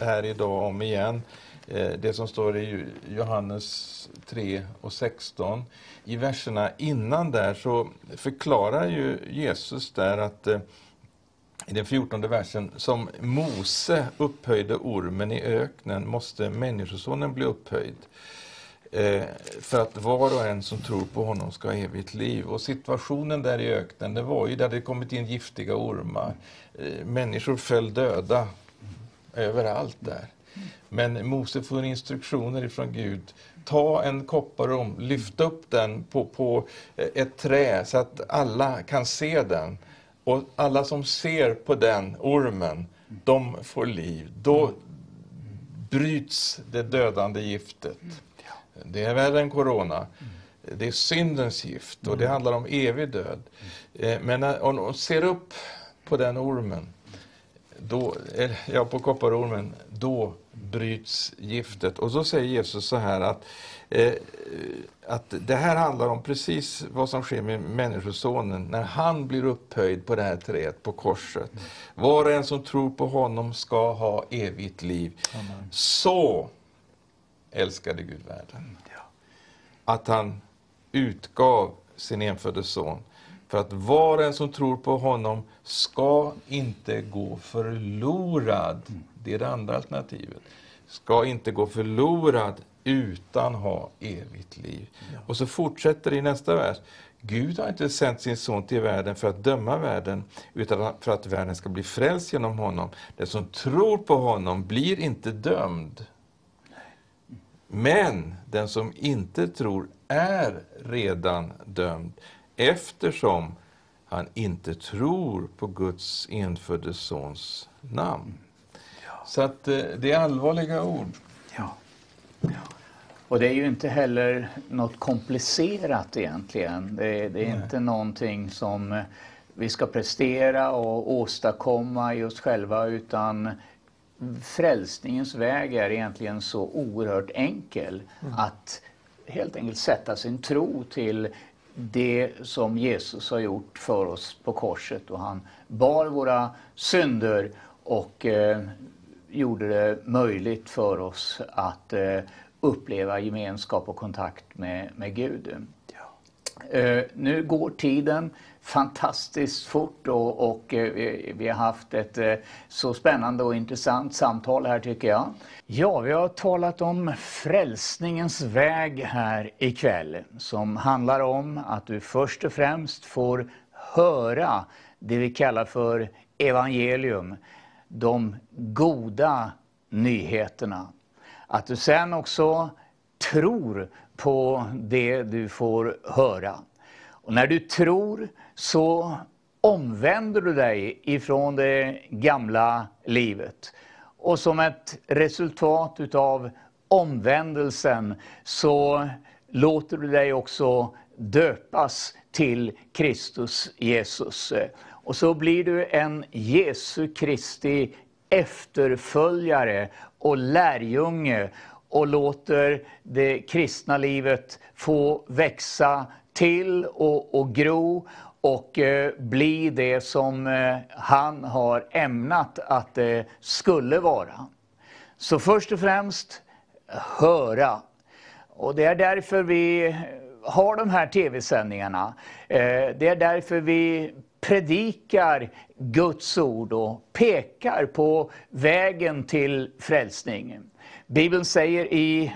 här idag om igen. Eh, det som står i Johannes 3 och 16. I verserna innan där så förklarar ju Jesus där att eh, i den fjortonde versen, som Mose upphöjde ormen i öknen måste Människosonen bli upphöjd. Eh, för att var och en som tror på honom ska ha evigt liv. Och situationen där i öknen, det var ju där det kommit in giftiga ormar. Eh, människor föll döda överallt där. Men Mose får instruktioner ifrån Gud. Ta en kopparorm, lyft upp den på, på eh, ett trä så att alla kan se den. Och alla som ser på den ormen, de får liv. Då bryts det dödande giftet. Det är värre än corona. Det är syndens gift och det handlar om evig död. Eh, Men om de ser upp på den ormen, då, eh, ja, på kopparormen, då bryts giftet. Och så säger Jesus så här att, att det här handlar om precis vad som sker med Människosonen när han blir upphöjd på det här trädet på korset. Var och en som tror på honom ska ha evigt liv. Så älskade Gud världen. Att han utgav sin enfödde son för att var och en som tror på honom ska inte gå förlorad. Det är det andra alternativet. Ska inte gå förlorad utan ha evigt liv. Och så fortsätter det i nästa vers. Gud har inte sänt sin son till världen för att döma världen, utan för att världen ska bli frälst genom honom. Den som tror på honom blir inte dömd. Men den som inte tror är redan dömd eftersom han inte tror på Guds enfödde sons namn. Så att eh, det är allvarliga ord. Och det är ju inte heller något komplicerat egentligen. Det, det är Nej. inte någonting som eh, vi ska prestera och åstadkomma i oss själva utan frälsningens väg är egentligen så oerhört enkel att helt enkelt sätta sin tro till det som Jesus har gjort för oss på korset och han bar våra synder och eh, gjorde det möjligt för oss att eh, uppleva gemenskap och kontakt med, med Gud. Eh, nu går tiden fantastiskt fort och, och eh, vi har haft ett så spännande och intressant samtal här tycker jag. Ja, vi har talat om frälsningens väg här ikväll som handlar om att du först och främst får höra det vi kallar för evangelium, de goda nyheterna. Att du sen också tror på det du får höra. Och när du tror så omvänder du dig ifrån det gamla livet. Och som ett resultat utav omvändelsen så låter du dig också döpas till Kristus Jesus. Och så blir du en Jesu Kristi efterföljare och lärjunge och låter det kristna livet få växa till och, och gro och eh, bli det som eh, han har ämnat att det skulle vara. Så först och främst, höra. Och det är därför vi har de här tv-sändningarna. Eh, det är därför vi predikar Guds ord och pekar på vägen till frälsning. Bibeln säger i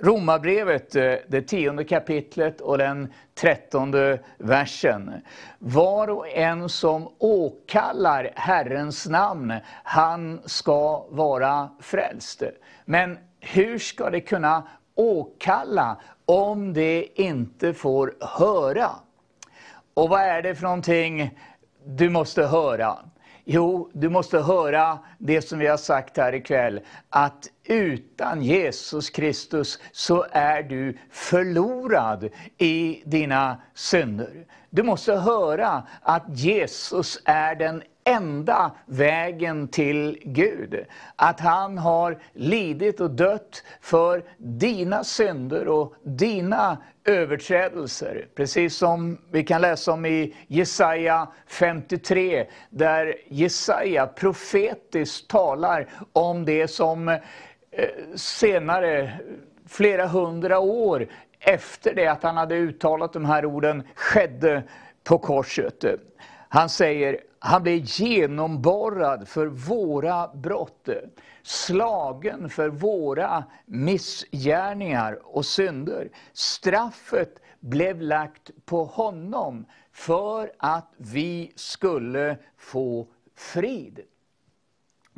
Romarbrevet, eh, det tionde kapitlet och den trettonde versen. Var och en som åkallar Herrens namn, han ska vara frälst. Men hur ska det kunna åkalla om det inte får höra? Och vad är det för någonting du måste höra? Jo, du måste höra det som vi har sagt här ikväll, att utan Jesus Kristus så är du förlorad i dina synder. Du måste höra att Jesus är den enda vägen till Gud. Att han har lidit och dött för dina synder och dina överträdelser. Precis som vi kan läsa om i Jesaja 53, där Jesaja profetiskt talar om det som eh, senare, flera hundra år efter det att han hade uttalat de här orden, skedde på korset. Han säger, han blev genomborrad för våra brott, slagen för våra missgärningar och synder. Straffet blev lagt på honom för att vi skulle få frid.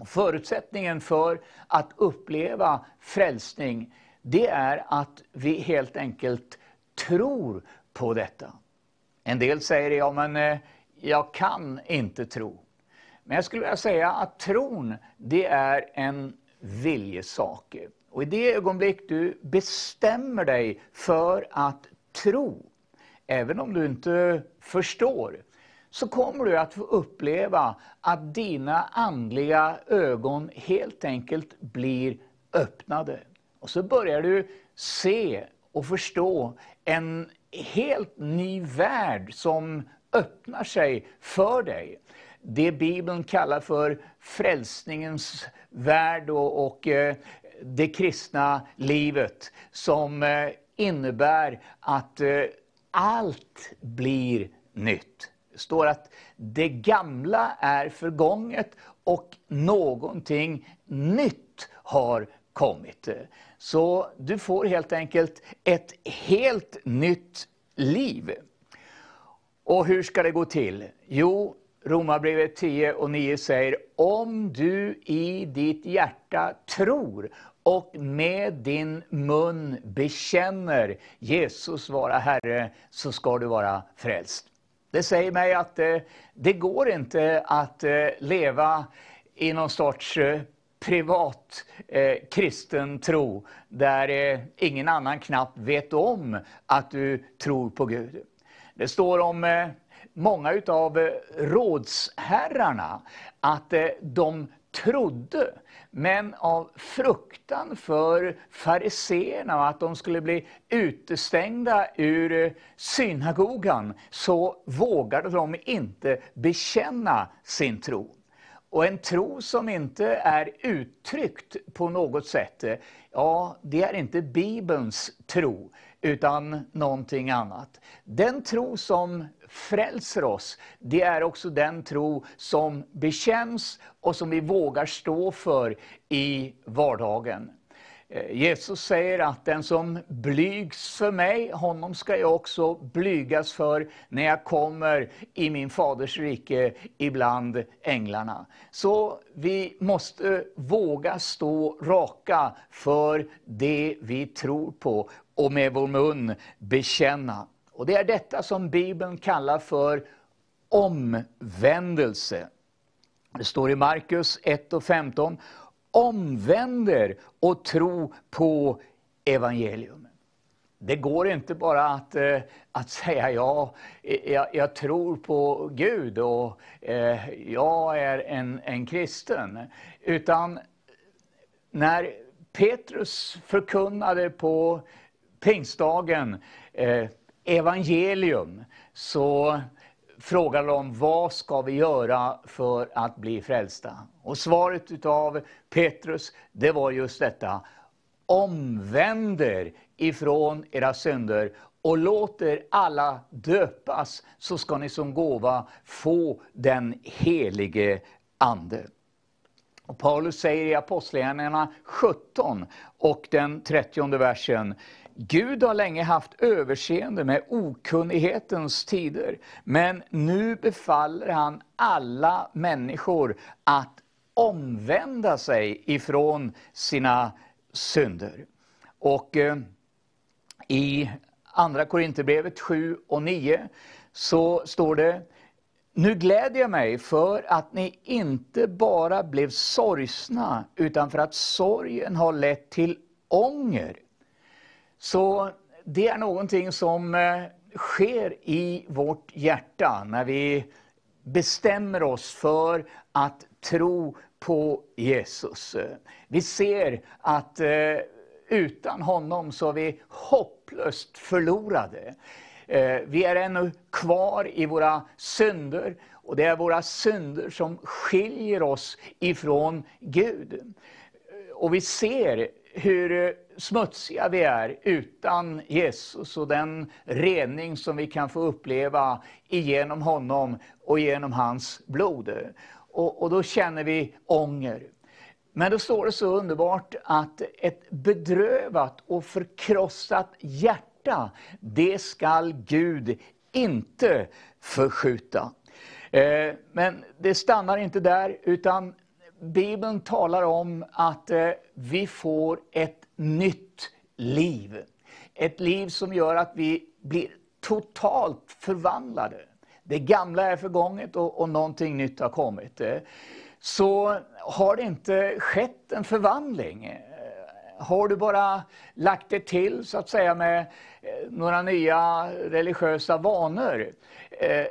Förutsättningen för att uppleva frälsning, det är att vi helt enkelt tror på detta. En del säger, ja men eh, jag kan inte tro. Men jag skulle vilja säga att tron, det är en viljesak. Och i det ögonblick du bestämmer dig för att tro, även om du inte förstår, så kommer du att få uppleva att dina andliga ögon helt enkelt blir öppnade. Och så börjar du se och förstå en helt ny värld som öppnar sig för dig. Det Bibeln kallar för frälsningens värld och, och eh, det kristna livet som eh, innebär att eh, allt blir nytt. Det står att det gamla är förgånget och någonting nytt har kommit. Så du får helt enkelt ett helt nytt liv. Och hur ska det gå till? Jo, Romarbrevet 10 och 9 säger, om du i ditt hjärta tror och med din mun bekänner Jesus vara Herre, så ska du vara frälst. Det säger mig att eh, det går inte att eh, leva i någon sorts eh, privat eh, kristen tro, där eh, ingen annan knappt vet om att du tror på Gud. Det står om eh, många av eh, rådsherrarna att eh, de trodde, men av fruktan för fariseerna och att de skulle bli utestängda ur synagogan så vågade de inte bekänna sin tro. Och en tro som inte är uttryckt på något sätt, ja, det är inte Bibelns tro utan någonting annat. Den tro som frälser oss, det är också den tro som bekänns och som vi vågar stå för i vardagen. Eh, Jesus säger att den som blygs för mig, honom ska jag också blygas för när jag kommer i min faders rike ibland änglarna. Så vi måste våga stå raka för det vi tror på och med vår mun bekänna. Och Det är detta som Bibeln kallar för omvändelse. Det står i Markus 1 och 15 omvänder och tro på evangelium. Det går inte bara att, eh, att säga ja, jag, jag, tror på Gud och eh, jag är en, en kristen. Utan när Petrus förkunnade på pingstdagen eh, evangelium så frågade de vad ska vi göra för att bli frälsta. Och svaret av Petrus det var just detta. Omvänder ifrån era synder och låter alla döpas så ska ni som gåva få den helige Ande. Och Paulus säger i Apostlagärningarna 17 och den 30 versen Gud har länge haft överseende med okunnighetens tider, men nu befaller han alla människor att omvända sig ifrån sina synder. Och eh, i Andra Korinthierbrevet 7 och 9 så står det nu gläder jag mig för att ni inte bara blev sorgsna, utan för att sorgen har lett till ånger. Så det är någonting som eh, sker i vårt hjärta när vi bestämmer oss för att tro på Jesus. Vi ser att eh, utan honom så är vi hopplöst förlorade. Eh, vi är ännu kvar i våra synder och det är våra synder som skiljer oss ifrån Gud. Eh, och vi ser hur eh, smutsiga vi är utan Jesus och den rening som vi kan få uppleva genom honom och genom hans blod. Och, och då känner vi ånger. Men då står det så underbart att ett bedrövat och förkrossat hjärta, det skall Gud inte förskjuta. Eh, men det stannar inte där, utan Bibeln talar om att eh, vi får ett nytt liv. Ett liv som gör att vi blir totalt förvandlade. Det gamla är förgånget och, och någonting nytt har kommit. Eh, så har det inte skett en förvandling. Har du bara lagt det till så att säga med Eh, några nya religiösa vanor eh,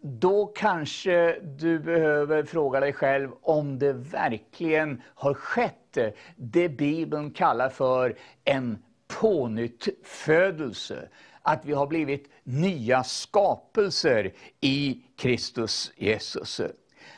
då kanske du behöver fråga dig själv om det verkligen har skett det Bibeln kallar för en pånyttfödelse. Att vi har blivit nya skapelser i Kristus Jesus.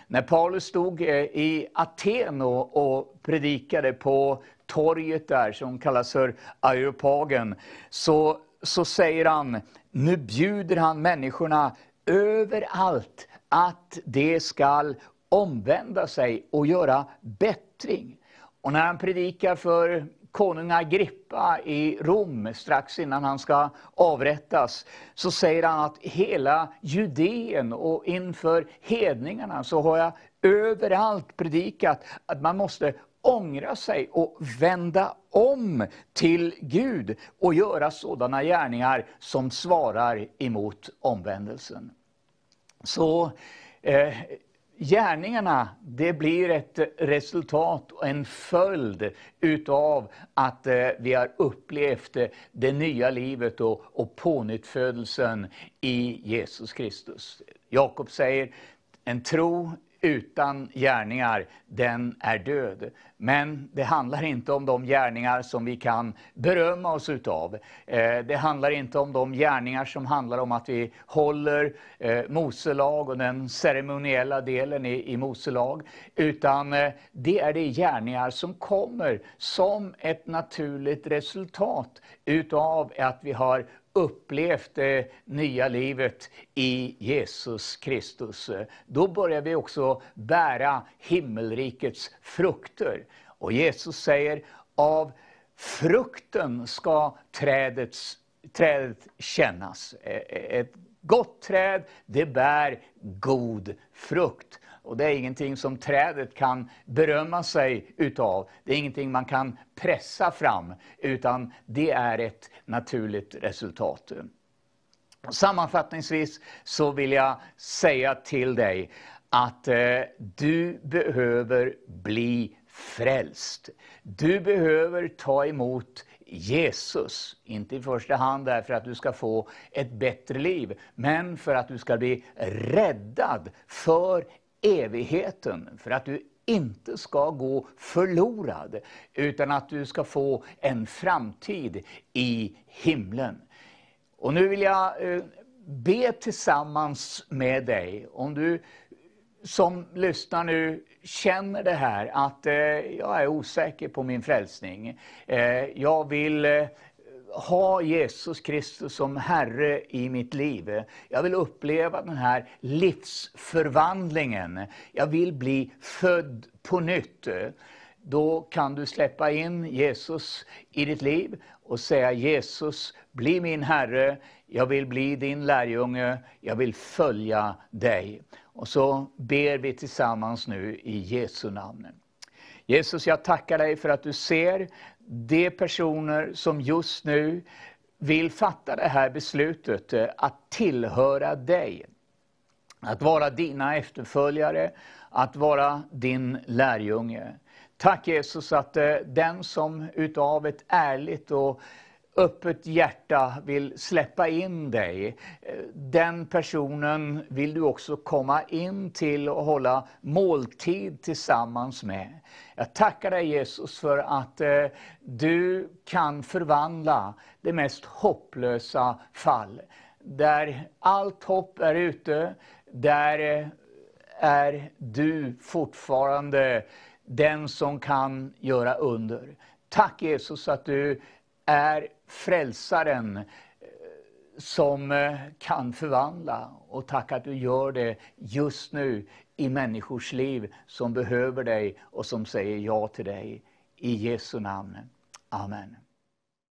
När Paulus stod eh, i Aten och predikade på torget där som kallas för Areopagen, så, så säger han, nu bjuder han människorna överallt att det skall omvända sig och göra bättring. Och när han predikar för konung Agrippa i Rom strax innan han ska avrättas, så säger han att hela Judeen och inför hedningarna så har jag överallt predikat att man måste ångra sig och vända om till Gud och göra sådana gärningar som svarar emot omvändelsen. Så eh, gärningarna, det blir ett resultat och en följd utav att eh, vi har upplevt eh, det nya livet och, och pånyttfödelsen i Jesus Kristus. Jakob säger, en tro utan gärningar, den är död. Men det handlar inte om de gärningar som vi kan berömma oss utav. Eh, det handlar inte om de gärningar som handlar om att vi håller Mose Moselag och den ceremoniella delen i, i Moselag. Utan eh, det är de gärningar som kommer som ett naturligt resultat utav att vi har upplevt det nya livet i Jesus Kristus. Då börjar vi också bära himmelrikets frukter. Och Jesus säger, av frukten ska trädets, trädet kännas. Ett gott träd, det bär god frukt. Och det är ingenting som trädet kan berömma sig utav. Det är ingenting man kan pressa fram, utan det är ett naturligt resultat. Sammanfattningsvis så vill jag säga till dig att eh, du behöver bli frälst. Du behöver ta emot Jesus. Inte i första hand därför att du ska få ett bättre liv, men för att du ska bli räddad för evigheten. För att du inte ska gå förlorad, utan att du ska få en framtid i himlen. Och nu vill jag eh, be tillsammans med dig. Om du som lyssnar nu känner det här att eh, jag är osäker på min frälsning. Eh, jag vill eh, ha Jesus Kristus som Herre i mitt liv. Jag vill uppleva den här livsförvandlingen. Jag vill bli född på nytt. Då kan du släppa in Jesus i ditt liv och säga Jesus, bli min Herre, jag vill bli din lärjunge, jag vill följa dig. Och så ber vi tillsammans nu i Jesu namn. Jesus, jag tackar dig för att du ser de personer som just nu vill fatta det här beslutet eh, att tillhöra dig. Att vara dina efterföljare, att vara din lärjunge. Tack Jesus att eh, den som utav ett ärligt och öppet hjärta vill släppa in dig, eh, den personen vill du också komma in till och hålla måltid tillsammans med. Jag tackar dig Jesus för att eh, du kan förvandla det mest hopplösa fall. Där allt hopp är ute, där eh, är du fortfarande den som kan göra under. Tack Jesus att du är frälsaren eh, som eh, kan förvandla. Och tack att du gör det just nu i människors liv som behöver dig och som säger ja till dig. I Jesu namn. Amen.